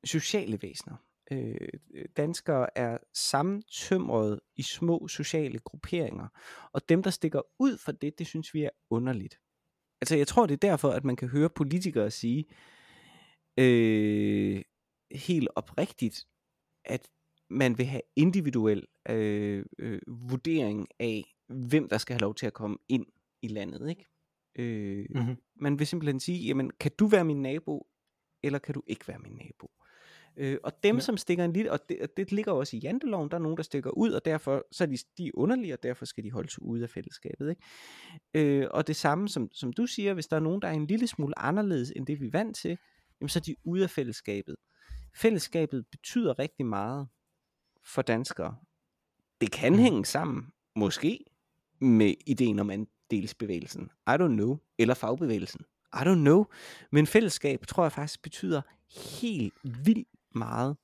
sociale væsener. Øh, danskere er sammentømret i små sociale grupperinger, og dem, der stikker ud for det, det synes vi er underligt. Altså, jeg tror, det er derfor, at man kan høre politikere sige, øh, helt oprigtigt, at man vil have individuel øh, øh, vurdering af, hvem der skal have lov til at komme ind i landet. Ikke? Øh, Mhm. Man vil simpelthen sige, jamen, kan du være min nabo, eller kan du ikke være min nabo? Øh, og dem, ja. som stikker en lille, og det, og det ligger også i janteloven, der er nogen, der stikker ud, og derfor så er de, de er underlige, og derfor skal de holdes ude af fællesskabet. Ikke? Øh, og det samme, som, som du siger, hvis der er nogen, der er en lille smule anderledes, end det vi er vant til, jamen så er de ude af fællesskabet. Fællesskabet betyder rigtig meget for danskere. Det kan Mhm. hænge sammen, måske, med ideen om andelsbevægelsen. I don't know. Eller fagbevægelsen. I don't know. Men fællesskab tror jeg faktisk betyder helt vildt meget.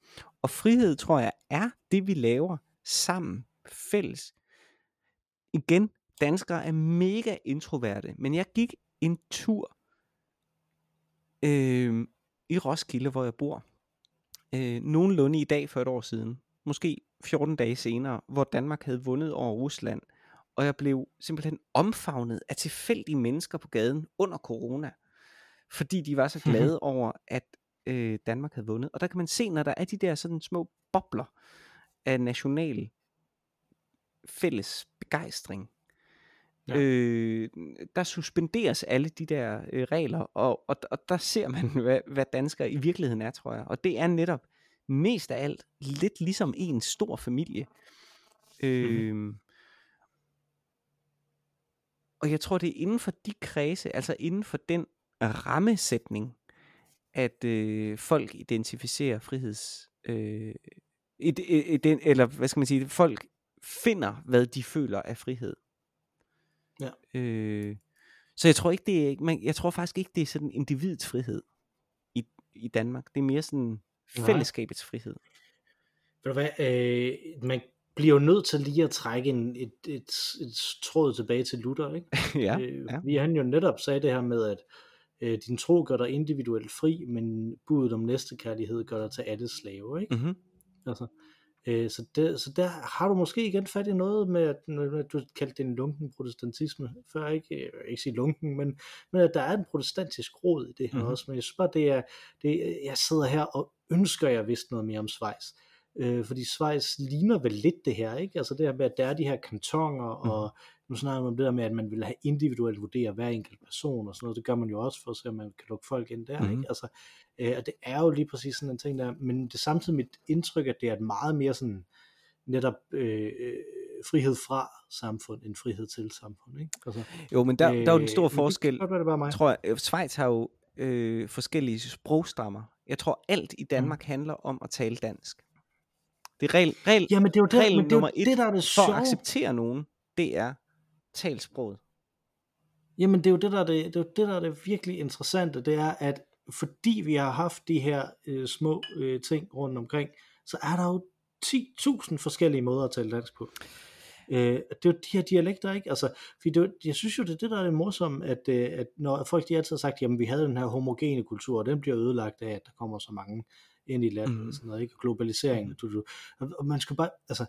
Og frihed tror jeg er det, vi laver sammen fælles. Igen, danskere er mega introverte, men jeg gik en tur øh, i Roskilde, hvor jeg bor, øh, nogenlunde i dag for et år siden, måske 14 dage senere, hvor Danmark havde vundet over Rusland, og jeg blev simpelthen omfavnet af tilfældige mennesker på gaden under corona, fordi de var så [LAUGHS] glade over, at øh, Danmark havde vundet. Og der kan man se, når der er de der sådan små bobler af national fælles begejstring, Ja. øh, der suspenderes alle de der øh, regler, og, og, og der ser man, [LAUGHS] hvad, hvad danskere i virkeligheden er, tror jeg. Og det er netop mest af alt lidt ligesom en stor familie. Øh. Og jeg tror, det er inden for de kredse, altså inden for den rammesætning, at øh, folk identificerer friheds... Øh, i, i den, eller hvad skal man sige, folk finder, hvad de føler af frihed. Ja. Øh, så jeg tror ikke, det er, man, jeg tror faktisk ikke, det er sådan individets frihed i, i Danmark. Det er mere sådan Nej. fællesskabets frihed. Ved du hvad, øh, man bliver jo nødt til lige at trække en, et, et, et tråd tilbage til Luther, ikke? [LAUGHS] ja, øh, ja. Fordi han jo netop sagde det her med, at øh, din tro gør dig individuelt fri, men budet om næstekærlighed gør dig til alle slave, ikke? Mm-hmm. Altså, øh, så, det, så der har du måske igen fat i noget med, at, du kaldte det en lunken protestantisme før, ikke, jeg vil ikke sige lunken, men, men at der er en protestantisk rod i det her Mhm. mm-hmm. også, men jeg synes bare, det er, det, jeg sidder her og ønsker, jeg vidste noget mere om Schweiz. Øh, fordi Schweiz ligner vel lidt det her, ikke? Altså det her med, at der er de her kantoner, mm. Nu snakker man om det der med, at man vil have individuelt vurdere hver enkelt person og sådan noget. Det gør man jo også for at se, om man kan lukke folk ind der, mm. ikke? Altså, øh, og det er jo lige præcis sådan en ting der, men det er samtidig mit indtryk, at det er et meget mere sådan, netop øh, øh frihed fra samfund, end frihed til samfund. Ikke? Altså, jo, men der, øh, der er jo en stor øh, forskel. Det, det bare mig. Tror jeg, Schweiz har jo øh, forskellige sprogstammer. Jeg tror, alt i Danmark mm. handler om at tale dansk. Det er regel, regel, Jamen, det er jo det, regel men det er nummer det, et der er det for sjove. at acceptere nogen, det er talsproget. Jamen, det er jo det, der er det, det, er jo det, der er det virkelig interessante, det er, at fordi vi har haft de her øh, små øh, ting rundt omkring, så er der jo 10.000 forskellige måder at tale dansk på. Øh, det er jo de her dialekter, ikke? Altså, fordi det, jeg synes jo, det er det, der er det morsomme, at, øh, at når folk de altid har sagt, jamen vi havde den her homogene kultur, og den bliver ødelagt af, at der kommer så mange ind i landet, Mhm. og sådan noget, ikke? Globalisering, du, du, og, man skal bare, altså,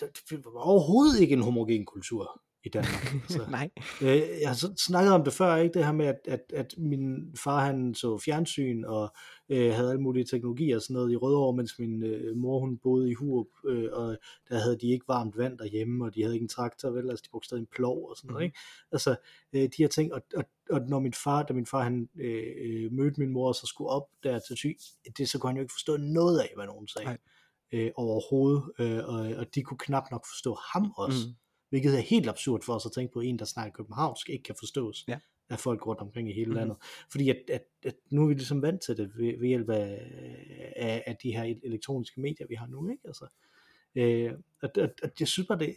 det var overhovedet ikke en homogen kultur i Danmark. [LAUGHS] Altså, Nej. Øh, jeg har så snakket om det før, ikke det her med, at, at, at min far han så fjernsyn og øh, havde alle mulige teknologier og sådan noget i Rødovre, mens min øh, mor hun boede i Hurup, øh, og der havde de ikke varmt vand derhjemme, og de havde ikke en traktor, vel, altså de brugte stadig en plov og sådan noget, Mhm. ikke? Altså øh, de her ting, og, og, og når min far, da min far han øh, øh, mødte min mor og så skulle op der til syg, det så kunne han jo ikke forstå noget af, hvad nogen sagde. Nej. Øh, overhovedet, øh, og, og de kunne knap nok forstå ham også. Mm. Hvilket er helt absurd for os at tænke på, at en, der snakker københavnsk, ikke kan forstås Ja. af folk rundt omkring i hele Mhm. landet. Fordi at, at, at nu er vi ligesom vant til det ved, ved hjælp af, af, af de her elektroniske medier, vi har nu. Ikke? Altså, øh, at, at, at jeg synes bare, det,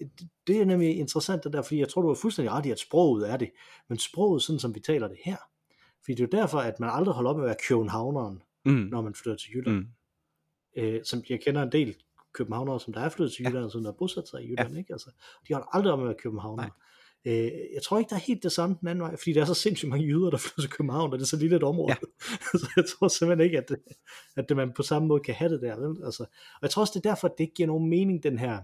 det er nemlig interessant det der, fordi jeg tror, du har fuldstændig ret i, at sproget er det. Men sproget, sådan som vi taler det her, fordi det er jo derfor, at man aldrig holder op med at være københavneren, Mm. når man flytter til Jylland. Mm. Øh, som jeg kender en del københavnere, som der er flyttet til Ja. Jylland, og som der har bosat sig i Jylland. Ikke? Altså, de holder aldrig med at være københavnere. Øh, jeg tror ikke, der er helt det samme den anden vej, fordi der er så sindssygt mange jyder, der flytter til København, og det er så lille et område. Ja. [LAUGHS] så jeg tror simpelthen ikke, at, det, at det, man på samme måde kan have det der. Vel? Altså, og jeg tror også, det er derfor, at det ikke giver nogen mening, den her,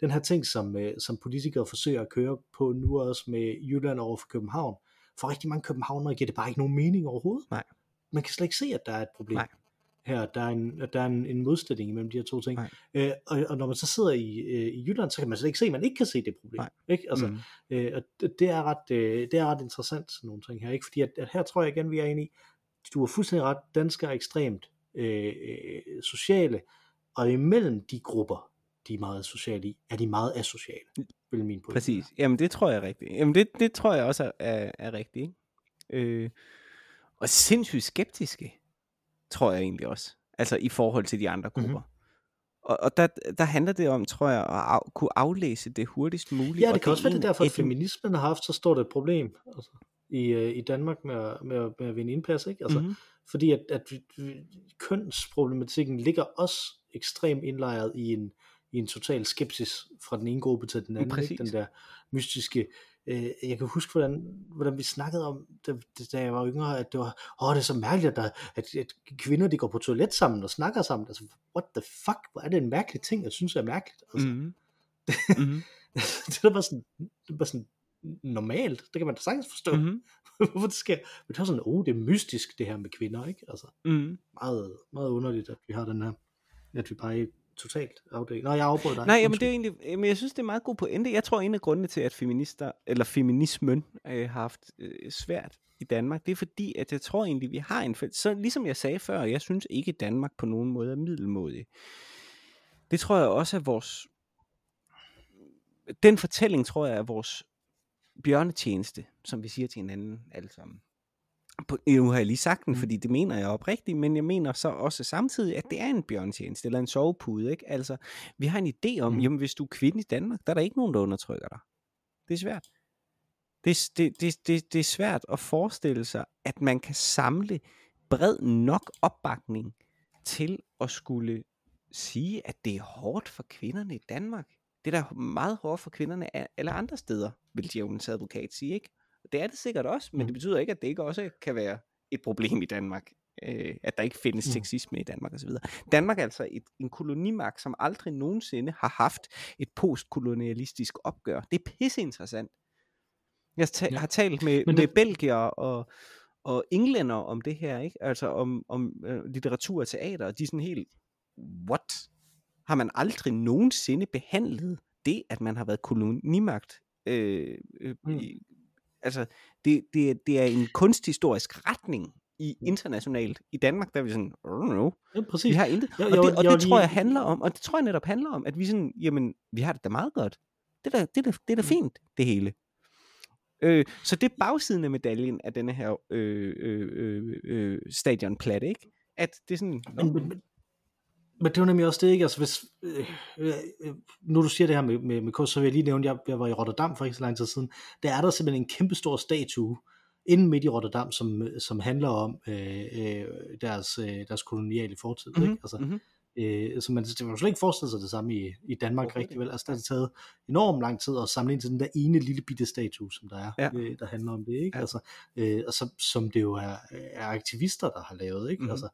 den her ting, som, øh, som politikere forsøger at køre på nu også med Jylland over for København. For rigtig mange københavnere giver det bare ikke nogen mening overhovedet. Nej. Man kan slet ikke se, at der er et problem. Nej. Her, der er, en, der er en, en modstilling mellem de her to ting. Øh, og, og når man så sidder i, øh, i Jylland, så kan man slet ikke se, at man ikke kan se det problem. Nej. Ikke? Altså, mm. Øh, og det, er ret, øh, det er ret interessant, sådan nogle ting her, ikke? Fordi at, at her tror jeg igen, vi er inde i, du har fuldstændig ret, danskere er ekstremt øh, øh, sociale, og imellem de grupper, de er meget sociale i, er de meget asociale, vil min pointe Præcis. Jamen det tror jeg er rigtigt. Jamen det, det tror jeg også er, er, er rigtigt. Ikke? Øh, og sindssygt skeptiske, tror jeg egentlig også. Altså i forhold til de andre Mhm. grupper. Og, og der, der handler det om, tror jeg, at af, kunne aflæse det hurtigst muligt. Ja, og det kan også være, det er derfor, at feminismen har haft så stort et problem altså, i, øh, i Danmark med, med, med at vinde indplads. Ikke? Altså, Mhm. Fordi at, at vi- vi- kønsproblematikken ligger også ekstremt indlejret i en, i en total skepsis fra den ene gruppe til den anden. Ikke? Præcis. Den der mystiske... Øh, jeg kan huske, hvordan, hvordan vi snakkede om, da, da jeg var yngre, at det var, åh, det er så mærkeligt, at, at, at kvinder de går på toilet sammen og snakker sammen. Altså, what the fuck? Hvor er det en mærkelig ting, jeg synes er mærkeligt. Altså, Mhm. [LAUGHS] Mhm. det er bare sådan, det er bare sådan normalt. Det kan man da sagtens forstå, Mhm. [LAUGHS] hvorfor det sker. Men det er sådan, oh, det er mystisk, det her med kvinder, ikke? Altså, Mhm. meget, meget underligt, at vi har den her, at vi bare totalt afdækket. Nå, jeg afbrød dig. Nej, jamen det er egentlig, jamen jeg synes, det er meget god pointe. Jeg tror, en af grundene til, at feminister, eller feminismen øh, har haft øh, svært i Danmark, det er fordi, at jeg tror egentlig, vi har en fælles, så ligesom jeg sagde før, jeg synes ikke, Danmark på nogen måde er middelmodig. Det tror jeg også er vores, den fortælling tror jeg er vores bjørnetjeneste, som vi siger til hinanden alle sammen. Nu har jeg lige sagt den, Mm. fordi det mener jeg oprigtigt, men jeg mener så også samtidig, at det er en bjørnetjeneste, eller en sovepude, ikke? Altså, vi har en idé om, Mm. jamen hvis du er kvinde i Danmark, der er der ikke nogen, der undertrykker dig. Det er svært. Det, er- det, det, det, det er svært at forestille sig, at man kan samle bred nok opbakning til at skulle sige, at det er hårdt for kvinderne i Danmark. Det er da meget hårdt for kvinderne alle andre steder, vil djævelens advokat sige, ikke? Det er det sikkert også, men Mm. det betyder ikke, at det ikke også kan være et problem i Danmark. Øh, at der ikke findes Mm. sexisme i Danmark osv. Danmark er altså et, en kolonimagt, som aldrig nogensinde har haft et postkolonialistisk opgør. Det er pisseinteressant. Jeg ta- Ja. har talt med, Men med det- belgier og, og englænder om det her, ikke? Altså om, om øh, litteratur og teater, og de er sådan helt, what? har man aldrig nogensinde behandlet det, at man har været kolonimagt. Øh, øh, Mm. i, altså, det, det, det er en kunsthistorisk retning i internationalt. I Danmark, der er vi sådan, I don't know, Ja, vi præcis. har intet. Jeg- Og det, og jeg var det tror jeg handler om, og det tror jeg netop handler om, at vi sådan, jamen, vi har det da meget godt. Det er da, det er da, det er da Mm. fint, det hele. Øh, så det er bagsiden af medaljen af denne her øh, øh, øh, øh, stadionplatte, ikke? At det er sådan, Men, men, men, det var nemlig også det, ikke? Altså, hvis, øh, øh, øh, nu du siger det her med, med, med kunst, så vil jeg lige nævne, jeg, jeg var i Rotterdam for ikke så lang tid siden, der er der simpelthen en kæmpe stor statue inde midt i Rotterdam, som, som handler om øh, øh, deres, øh, deres koloniale fortid. Mm-hmm. Ikke? Altså, mm-hmm. øh, så man, man slet ikke forestille sig det samme i, i Danmark Overhovedet rigtig vel. Altså, der har det taget enormt lang tid at samle ind til den der ene lille bitte statue, som der er, Ja. øh, der handler om det. Ikke? Ja. Altså, øh, og som, som det jo er, er aktivister, der har lavet. Ikke? Mhm. Altså,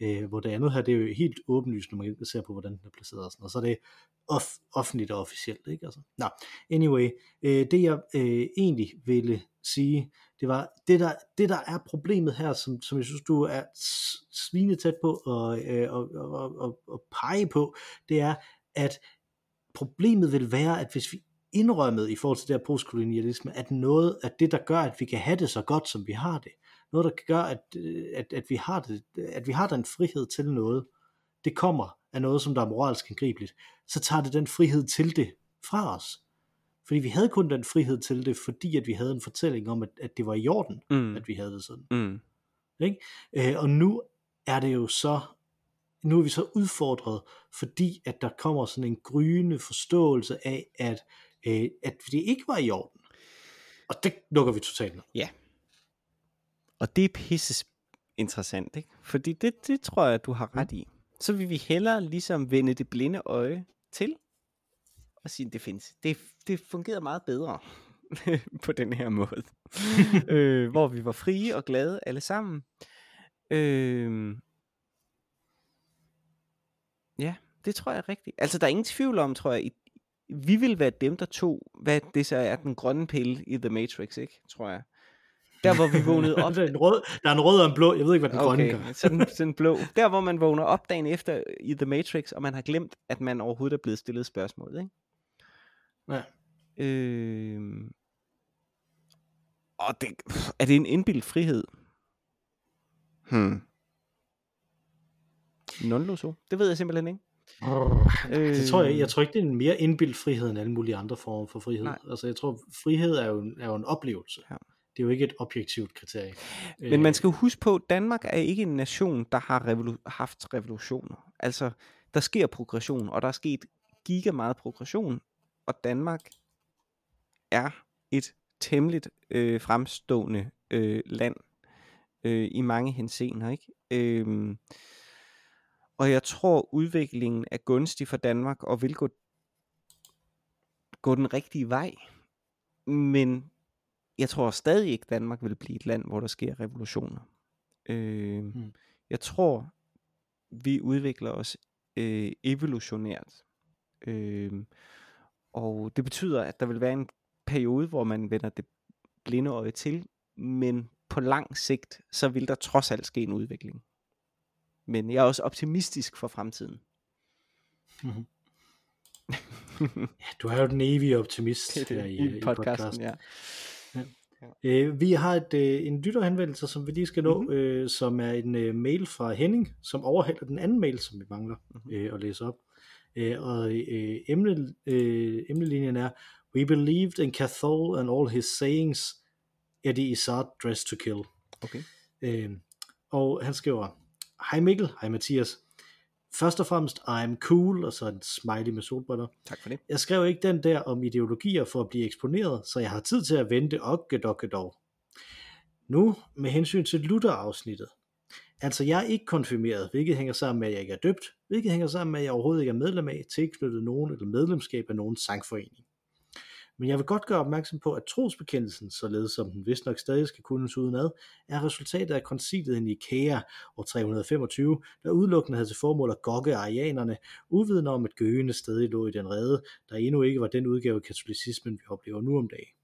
øh, hvor det andet her, det er jo helt åbenlyst, når man ser på, hvordan den er placeret og sådan og så er det off, offentligt og officielt, ikke? Altså, nå, anyway, øh, det jeg øh, egentlig ville sige, det var, det der, det der er problemet her, som, som jeg synes, du er svine tæt på og, øh, og, og, og, og pege på, det er, at problemet vil være, at hvis vi indrømmet i forhold til det her postkolonialisme, at noget af det, der gør, at vi kan have det så godt, som vi har det, noget, der gør, at, øh, at, at, vi har det, at vi har den frihed til noget, det kommer af noget, som der er moralsk angribeligt, så tager det den frihed til det fra os. Fordi vi havde kun den frihed til det, fordi at vi havde en fortælling om, at, at det var i orden, Mm. at vi havde det sådan. Mm. Ikke? Øh, og nu er det jo så, nu er vi så udfordret, fordi at der kommer sådan en gryende forståelse af, at, øh, at det ikke var i orden. Og det lukker vi totalt ned. Og det er pisse interessant, ikke? Fordi det, det tror jeg, du har ret i. Så vil vi hellere ligesom vende det blinde øje til, og sige, det findes. Det, det fungerede meget bedre [LAUGHS] på den her måde. [LAUGHS] øh, hvor vi var frie og glade alle sammen. Øh, ja, det tror jeg er rigtigt. Altså, der er ingen tvivl om, tror jeg, vi vil være dem, der tog, hvad det så er, den grønne pille i The Matrix, ikke? Tror jeg. Der, hvor vi vågnede op [LAUGHS] der, er en rød, der er en rød og en blå, jeg ved ikke, hvad den grønne Okay, gør. sådan, [LAUGHS] sådan blå. Der, hvor man vågner op dagen efter i The Matrix, og man har glemt, at man overhovedet er blevet stillet spørgsmål, ikke? Ja. Øh... Og det, er det en indbildt frihed? Hmm. Non-loso? Det ved jeg simpelthen ikke. Øh, det tror jeg, Øh. jeg tror ikke, det er en mere indbildt frihed end alle mulige andre former for frihed. Nej. Altså, jeg tror, frihed er jo, er jo en oplevelse. Ja. Det er jo ikke et objektivt kriterie. Men man skal jo huske på, at Danmark er ikke en nation, der har revolu- haft revolutioner. Altså, der sker progression, og der er sket giga meget progression, og Danmark er et temmelig øh, fremstående øh, land øh, i mange henseender, ikke? Øhm, og jeg tror, udviklingen er gunstig for Danmark, og vil gå, gå den rigtige vej. Men jeg tror stadig ikke, Danmark vil blive et land, hvor der sker revolutioner. Øh, Mm. Jeg tror, vi udvikler os øh, evolutionært. Øh, og det betyder, at der vil være en periode, hvor man vender det blinde øje til, men på lang sigt, så vil der trods alt ske en udvikling. Men jeg er også optimistisk for fremtiden. Mhm. [LAUGHS] Ja, du er jo den evige optimist Det er her det, i, i, i podcasten, podcasten. ja. Øh, vi har et, øh, en lytterhenvendelse, som vi lige skal nå, Mhm. mm-hmm. øh, som er en øh, mail fra Henning, som overhælder den anden mail, som vi mangler Mhm. øh, at læse op. Øh, og øh, emne, øh, emnelinjen er, We believed in Cathol and all his sayings, Eddie Izzard dressed to kill. Okay. Øh, og han skriver, Hej Mikkel, hej Mathias. Først og fremmest, I'm cool, og så en smiley med solbriller. Tak for det. Jeg skrev ikke den der om ideologier for at blive eksponeret, så jeg har tid til at vente dog. Nu med hensyn til Luther-afsnittet. Altså jeg er ikke konfirmeret, hvilket hænger sammen med, at jeg ikke er døbt, hvilket hænger sammen med, at jeg overhovedet ikke er medlem af, tilknyttet nogen eller medlemskab af nogen sangforening. Men jeg vil godt gøre opmærksom på, at trosbekendelsen, således som den vist nok stadig skal kunnes udenad, er resultatet af koncilet i Nikea år 325, der udelukkende havde til formål at gokke arianerne, uvidende om at gøgene stadig lå i den rede, der endnu ikke var den udgave af katolicismen, vi oplever nu om dagen.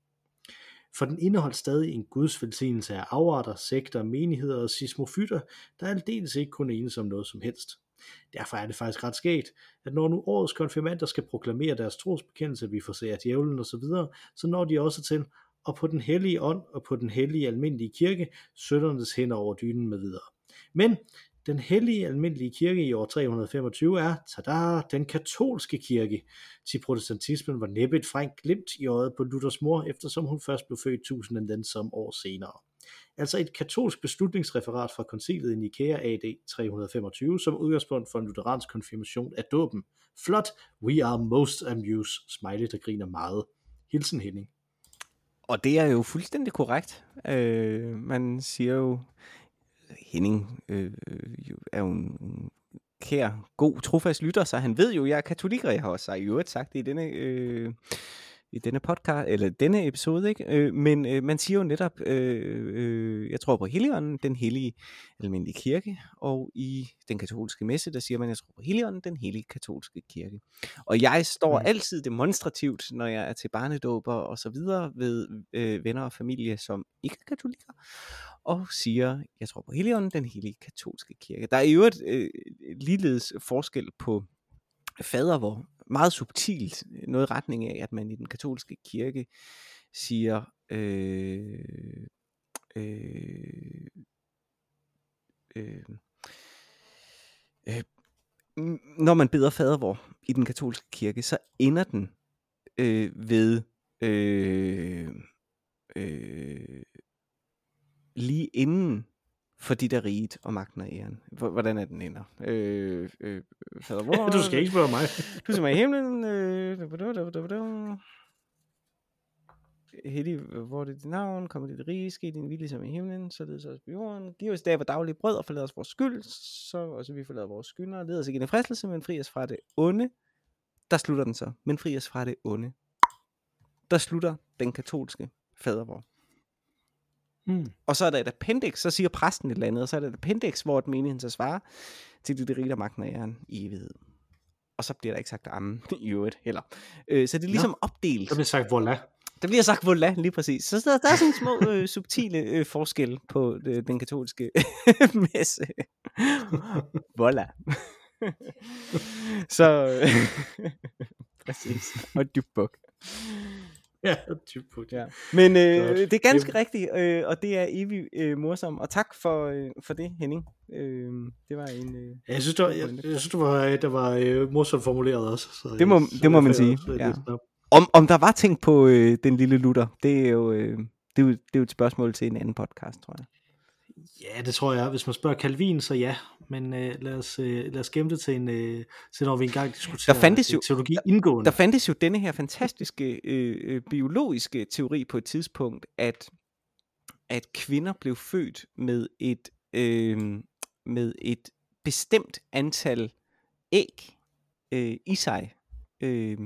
For den indeholdt stadig en guds velsignelse af afarter, sekter, menigheder og sismofytter, der aldeles ikke kunne enes om noget som helst. Derfor er det faktisk ret skægt, at når nu årets konfirmander skal proklamere deres trosbekendelse, vi får se at djævlen osv., så, så når de også til, og på den hellige ånd og på den hellige almindelige kirke, søndernes hænder over dynen med videre. Men den hellige almindelige kirke i år 325 er, tada, den katolske kirke. Til protestantismen var næppe et frank glimt i øjet på Luthers mor, eftersom hun først blev født tusinden den som år senere. Altså et katolsk beslutningsreferat fra koncilet i Nikea AD 325 som udgangspunkt for en lutheransk konfirmation af dåben. Flot, we are most amused, smiley der griner meget. Hilsen Henning. Og det er jo fuldstændig korrekt. Øh, man siger jo, Henning øh, øh jo, er jo en kær, god, trofast lytter, så han ved jo, jeg er katolik, og jeg har også i øvrigt sagt det i denne, øh, i denne podcast, eller denne episode, ikke? Øh, men øh, man siger jo netop, øh, øh, jeg tror på Helligånden, den hellige almindelige kirke, og i den katolske messe, der siger man, jeg tror på Helligånden, den hellige katolske kirke. Og jeg står mm. altid demonstrativt, når jeg er til barnedåber og så videre, ved øh, venner og familie, som ikke er katolikker, og siger, jeg tror på Helligånden, den hellige katolske kirke. Der er jo et øh, ligeledes forskel på fader, hvor meget subtilt, øh, noget i retning af, at man i den katolske kirke siger, øh, øh, øh, øh, når man beder fadervor i den katolske kirke, så ender den øh, ved øh, øh, lige inden for dit er riget og magten og æren. Hvordan er den ender? Øh, øh, fader, hvor, [LAUGHS] du skal ikke spørge mig. [LAUGHS] du ser mig i himlen. Øh, Hellig, hvor er det dit navn, kommer dit rige, ske din vilje som i himlen, så det så også på jorden. Giv os dag daglige brød og forlad os vores skyld, så også vi forlader vores skyldere. Led os ikke ind i fristelse, men fri os fra det onde. Der slutter den så. Men fri os fra det onde. Der slutter den katolske fadervor. Mm. Og så er der et appendix, så siger præsten et eller andet, og så er der et appendix, hvor et menigheden så svarer til det, det rige, der magten af æren i evighed. Og så bliver der ikke sagt amen [LAUGHS] i øvrigt heller. Øh, så det er ligesom ja. opdelt. Der bliver sagt voilà. Der bliver sagt voilà, lige præcis. Så der, der er sådan små øh, subtile øh, forskelle på øh, den katolske [LAUGHS] messe. voilà. [LAUGHS] så præcis. Og dyb ja, typisk. Ja. Men øh, det er ganske rigtigt, øh, og det er evig øh, morsom. Og tak for, øh, for det, Henning. Øh, det var en... Øh, jeg synes, det var, jeg, jeg synes, det var, det var øh, morsomt formuleret også. Så, det må, så det må man sige. Ja. Om, om der var ting på øh, den lille lutter, det er jo... Øh, det er, jo, det er jo et spørgsmål til en anden podcast, tror jeg. Ja, det tror jeg. Hvis man spørger Calvin, så ja. Men øh, lad, os, øh, lad os gemme det til, en, øh, til når vi engang diskuterer der fandtes jo, teologi indgående. Der, der fandtes jo denne her fantastiske øh, øh, biologiske teori på et tidspunkt, at, at kvinder blev født med et, øh, med et bestemt antal æg øh, i sig. Øh,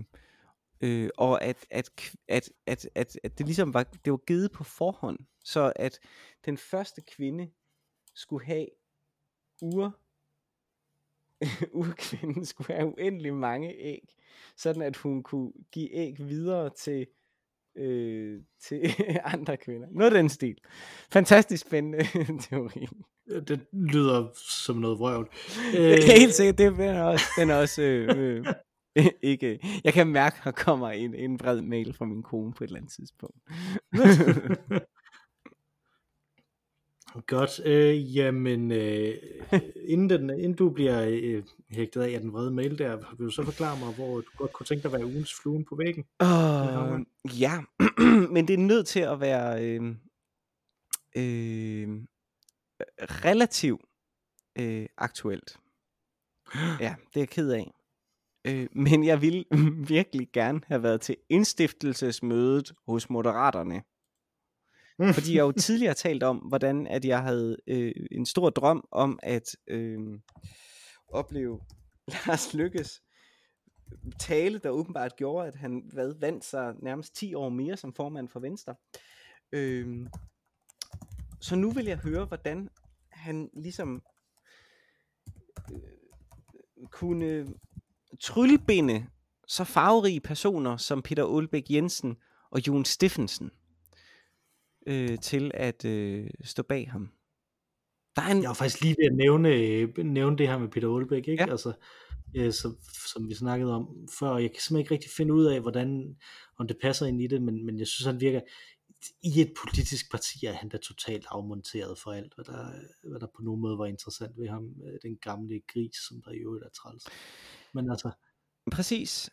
øh, og at, at, at, at, at, at det ligesom var, det var givet på forhånd, så at den første kvinde skulle have ur urkvinden [LAUGHS] skulle have uendelig mange æg, sådan at hun kunne give æg videre til øh, til [LAUGHS] andre kvinder. Noget af den stil. Fantastisk spændende [LAUGHS] teori. Det lyder som noget vrøvl. Øh... Helt sikkert, det er også, den er også øh, øh, ikke. Jeg kan mærke, at der kommer en, en bred mail fra min kone på et eller andet tidspunkt. Godt. Øh, jamen, øh, [LAUGHS] inden, den, inden du bliver øh, hægtet af, af den vrede mail der, vil du så forklare mig, hvor du godt kunne tænke dig at være ugens fluen på væggen? Uh, ja, [CLEARS THROAT] men det er nødt til at være øh, øh, relativt øh, aktuelt. [GASPS] Ja, det er jeg ked af. Øh, men jeg vil [LAUGHS] virkelig gerne have været til indstiftelsesmødet hos Moderaterne. [LAUGHS] Fordi jeg jo tidligere talt om, hvordan at jeg havde øh, en stor drøm om at øh, opleve [LAUGHS] Lars Lykkes tale, der åbenbart gjorde, at han hvad, vandt sig nærmest 10 år mere som formand for Venstre. Øh, så nu vil jeg høre, hvordan han ligesom øh, kunne tryllebinde så farverige personer som Peter Ulbæk Jensen og Jon Steffensen øh, til at øh, stå bag ham. Der er en... Jeg var faktisk lige ved at nævne, nævne det her med Peter Aalbæk, ikke? Ja. Altså, øh, som, som vi snakkede om før. Jeg kan simpelthen ikke rigtig finde ud af, hvordan, om det passer ind i det, men, men jeg synes, han virker, i et politisk parti er han da totalt afmonteret for alt, hvad der, hvad der på nogen måde var interessant ved ham, øh, den gamle gris, som der i øvrigt er træls. Men altså, Præcis.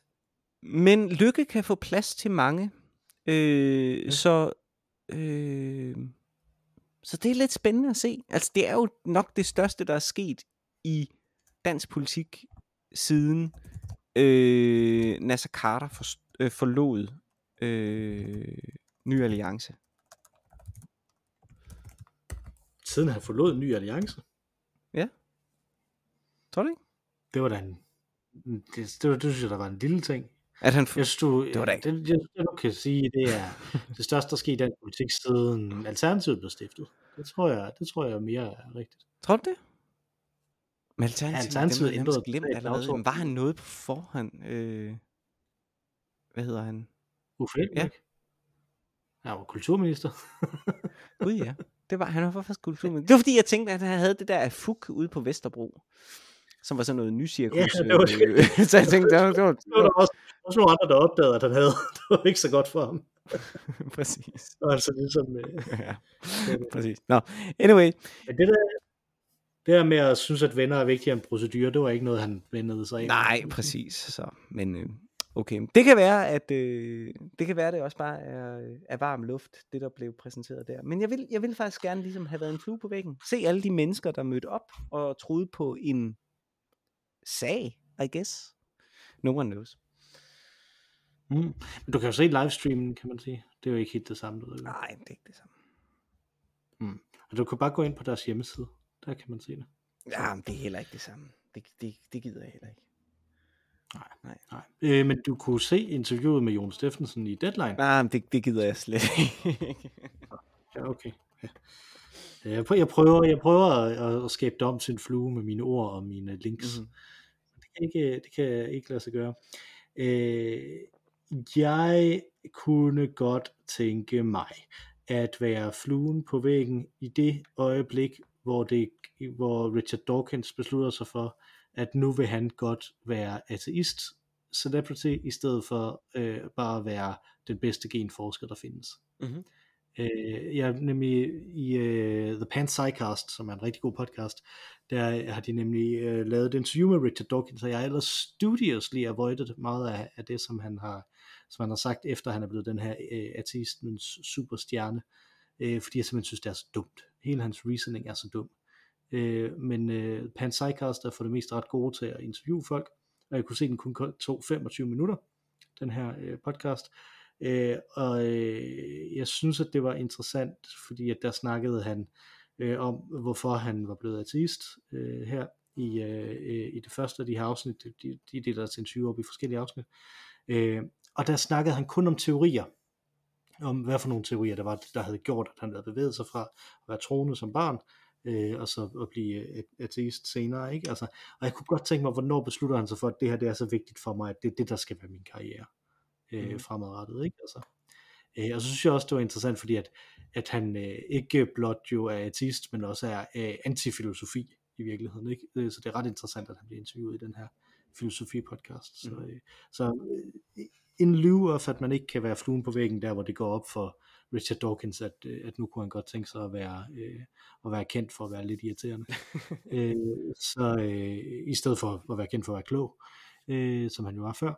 Men lykke kan få plads til mange. Øh, Ja. Så øh, så det er lidt spændende at se. Altså det er jo nok det største, der er sket i dansk politik siden øh, Nasser Carter for, øh, forlod øh, Ny Alliance. siden han forlod Ny Alliance, Tror du ikke? det var da en, det, det, var, det synes jeg, der var en lille ting. At han Jeg synes, du, Det var da ikke- det, jeg, jeg, du kan sige, det er det største, der skete i dansk politik, siden Alternativet blev stiftet. Det tror jeg, det tror jeg mere er rigtigt. Tror du det? Men Alternativet, Alternativet dem, ændrede glemt allerede. Men var han noget på forhånd? Øh, hvad hedder han? Uffe. Ja. Jeg var kulturminister. Gud ja. [LAUGHS] Det var, han var faktisk kulturminister. Det var fordi, jeg tænkte, at han havde det der afuk ude på Vesterbro. Som var sådan noget nycirkus. Ja, det var det. [LAUGHS] øh, så jeg tænkte, det var, det var, [LAUGHS] Så var der også, også nogle andre, der opdagede, at han havde. [LAUGHS] Det var ikke så godt for ham. præcis. Og altså ligesom, øh, ja, præcis. Nå, anyway. men det der, det der med at synes, at venner er vigtigere end procedurer, det var ikke noget, han vendede sig ind. Nej, præcis. Så, men øh, okay. Det kan være, at øh, det kan være, at det også bare er, er varm luft, det der blev præsenteret der. Men jeg vil, jeg vil faktisk gerne ligesom have været en flue på væggen. Se alle de mennesker, der mødte op og troede på en sag, I guess. No one knows. Mm. Men du kan jo se livestreamen, kan man sige. Det er jo ikke helt det samme. Du. Nej, det er ikke det samme. Og du kan bare gå ind på deres hjemmeside. Der kan man se det. Ja, men det er heller ikke det samme. Det, det, det gider jeg heller ikke. Nej. Øh, men du kunne se interviewet med Jon Steffensen i Deadline. Nej, men det, det gider jeg slet ikke. Ja, okay. Ja. Jeg prøver, jeg prøver, at, at skabe det om til en flue med mine ord og mine links. Mhm. Kan ikke, det kan ikke lade sig gøre. Øh, jeg kunne godt tænke mig at være fluen på væggen i det øjeblik, hvor, det, hvor Richard Dawkins beslutter sig for, at nu vil han godt være ateist celebrity, i stedet for øh, bare at være den bedste genforsker, der findes. Mhm. Øh, jeg nemlig i uh, The Pan Psycast, som er en rigtig god podcast, der har de nemlig uh, lavet et interview med Richard Dawkins, og jeg har ellers studiously avoided meget af, af det, som han har som han har sagt, efter han er blevet den her øh, uh, ateistens superstjerne, uh, fordi jeg simpelthen synes, det er så dumt. Hele hans reasoning er så dum. Uh, men uh, Pan Psycast er for det meste ret gode til at interviewe folk, og jeg kunne se, den kun tog 25 minutter, den her uh, podcast, Øh, og øh, jeg synes, at det var interessant, fordi at der snakkede han øh, om, hvorfor han var blevet ateist øh, her i, øh, øh i det første af de her afsnit. De, de deler sig til 20 op i forskellige afsnit. Øh, og der snakkede han kun om teorier. Om hvad for nogle teorier der var, der havde gjort, at han havde bevæget sig fra at være troende som barn, øh, og så at blive øh, ateist senere. Ikke? Altså, og jeg kunne godt tænke mig, hvornår beslutter han sig for, at det her det er så vigtigt for mig, at det er det, der skal være min karriere øh, Mhm. fremadrettet. Ikke? Altså, øh, og så synes jeg også, det var interessant, fordi at, at han øh, ikke blot jo er ateist, men også er øh, antifilosofi i virkeligheden. Ikke? Øh, Så det er ret interessant, at han bliver interviewet i den her filosofi-podcast. Så, øh, så øh, in lieu of, at man ikke kan være fluen på væggen der, hvor det går op for Richard Dawkins, at, at nu kunne han godt tænke sig at være, øh, at være kendt for at være lidt irriterende. [LAUGHS] øh, så øh, i stedet for at være kendt for at være klog, øh, som han jo var før,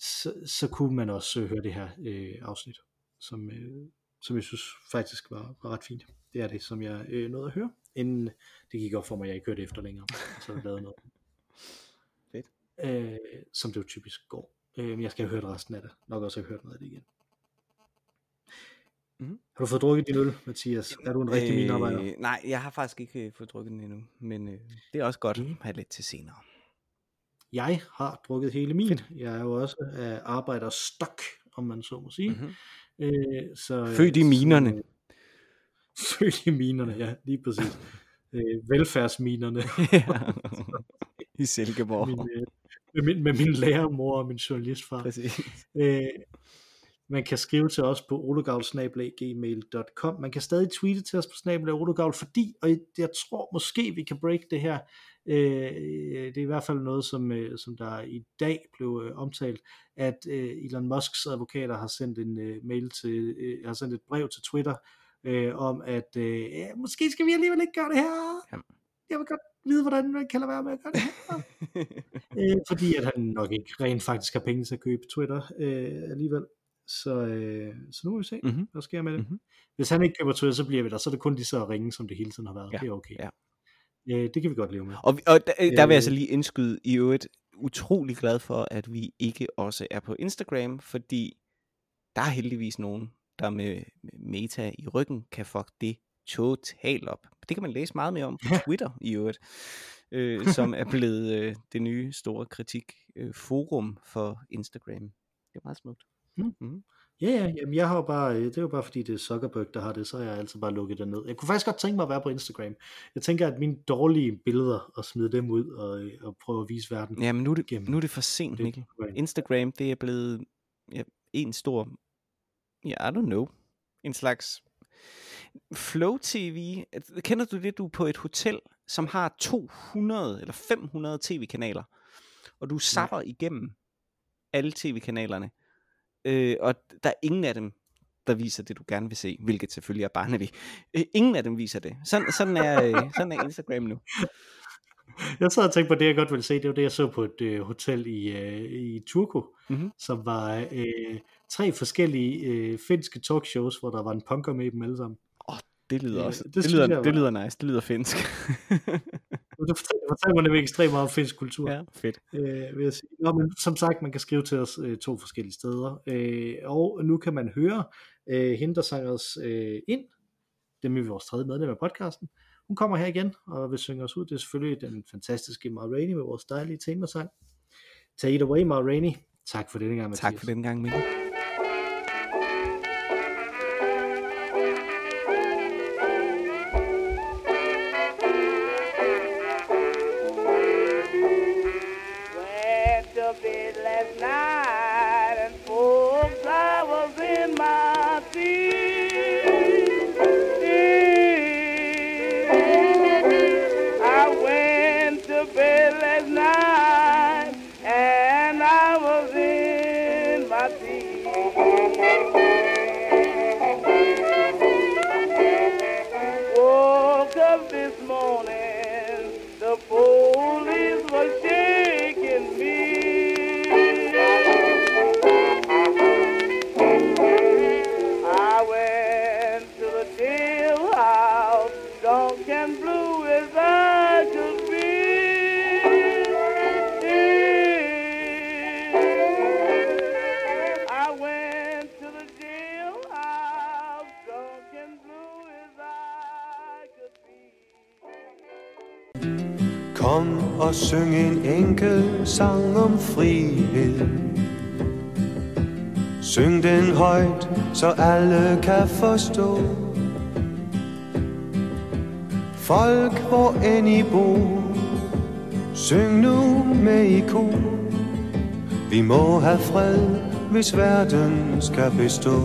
så, så kunne man også øh, høre det her øh, afsnit, som, øh, som jeg synes faktisk var, var ret fint. Det er det, som jeg øh, nåede at høre, inden det gik op for mig, at jeg ikke hørte efter længere, og så jeg lavet noget. [LAUGHS] Fedt. Øh, som det jo typisk går. Øh, men jeg skal have hørt resten af det. Nok også have hørt noget af det igen. Mhm. Har du fået drukket din øl, Mathias? Er du en rigtig øh, minarbejder? Nej, jeg har faktisk ikke øh, fået drukket den endnu, men øh, det er også godt Mhm. at have lidt til senere. Jeg har drukket hele min. Jeg er jo også af arbejderstok, om man så må sige. Mm-hmm. Øh, så, Født i minerne. Så, [LAUGHS] født i minerne, ja, lige præcis. [LAUGHS] øh, velfærdsminerne. [LAUGHS] I Silkeborg. min, øh, med, min, med min lærermor og min journalistfar. Præcis. Øh, Man kan skrive til os på ologavl.gmail.com. Man kan stadig tweete til os på snabelag ologavl, fordi, og jeg tror måske vi kan break det her, øh, det er i hvert fald noget, som, øh, som der i dag blev øh, omtalt, at øh, Elon Musks advokater har sendt en øh, mail til, øh, har sendt et brev til Twitter, øh, om at øh, måske skal vi alligevel ikke gøre det her. Jeg vil godt vide, hvordan man kan lade være med at gøre det her. [LAUGHS] øh, fordi at han nok ikke rent faktisk har penge til at købe Twitter øh, alligevel. Så, øh, så nu må vi se, Mhm. hvad sker med det. Mhm. Hvis han ikke køber Twitter, så bliver vi der. Så er det kun de så ringe, som det hele tiden har været. Ja, Det er okay. ja. Øh, det kan vi godt leve med. Og, og der, der vil jeg Øh. altså lige indskyde i øvrigt utrolig glad for, at vi ikke også er på Instagram, fordi der er heldigvis nogen, der med med meta i ryggen kan fuck det totalt op. Det kan man læse meget mere om på [LAUGHS] Twitter i øvrigt, øh, som er blevet øh, det nye store kritikforum øh, forum for Instagram. Det er meget smukt. Mm. Mm. Ja, ja, jamen jeg har jo bare, øh, det er jo bare fordi det er Zuckerberg, der har det, så har jeg altid bare lukket det ned. Jeg kunne faktisk godt tænke mig at være på Instagram. Jeg tænker, at mine dårlige billeder, og smide dem ud, og, øh, og prøve at vise verden. Ja, men nu er det, Gennem nu er det for sent, det Mikkel. Instagram. Det er blevet ja, en stor, ja, I don't know, en slags Flow TV. Kender du det, du er på et hotel, som har 200 eller 500 tv-kanaler, og du zapper igennem alle tv-kanalerne, øh, og der er ingen af dem, der viser det, du gerne vil se, hvilket selvfølgelig er Barnaby. Øh, ingen af dem viser det. Sådan, sådan, er, øh, sådan er Instagram nu. [LAUGHS] Jeg sad og tænkte på det, jeg godt ville se. Det var det, jeg så på et øh, hotel i, øh, i Turku, Mhm. som var øh, tre forskellige øh, finske talkshows, hvor der var en punker med i dem alle sammen. Det lyder også. det Det, lyder, jeg det lyder nice. Det lyder finsk. Det fortæller, mig nemlig ekstremt meget om finsk kultur. ja, fedt. øh, vil jeg sige. Nå, men som sagt, man kan skrive til os øh, to forskellige steder. Øh, og nu kan man høre øh, hende, der sang os øh, ind. Det er vores tredje medlem af podcasten. Hun kommer her igen og vil synge os ud. Det er selvfølgelig den fantastiske Ma Rainey med vores dejlige temasang. Take it away, Ma Rainey. Tak for denne gang, Mathias. Tak for den gang, Mikkel. Drunk and I could be. Kom og syng en enkel sang om frihed. Syng den højt, så alle kan forstå Folk, hvor end I bor. Syng nu med i kor. Vi må have fred, hvis verden skal bestå.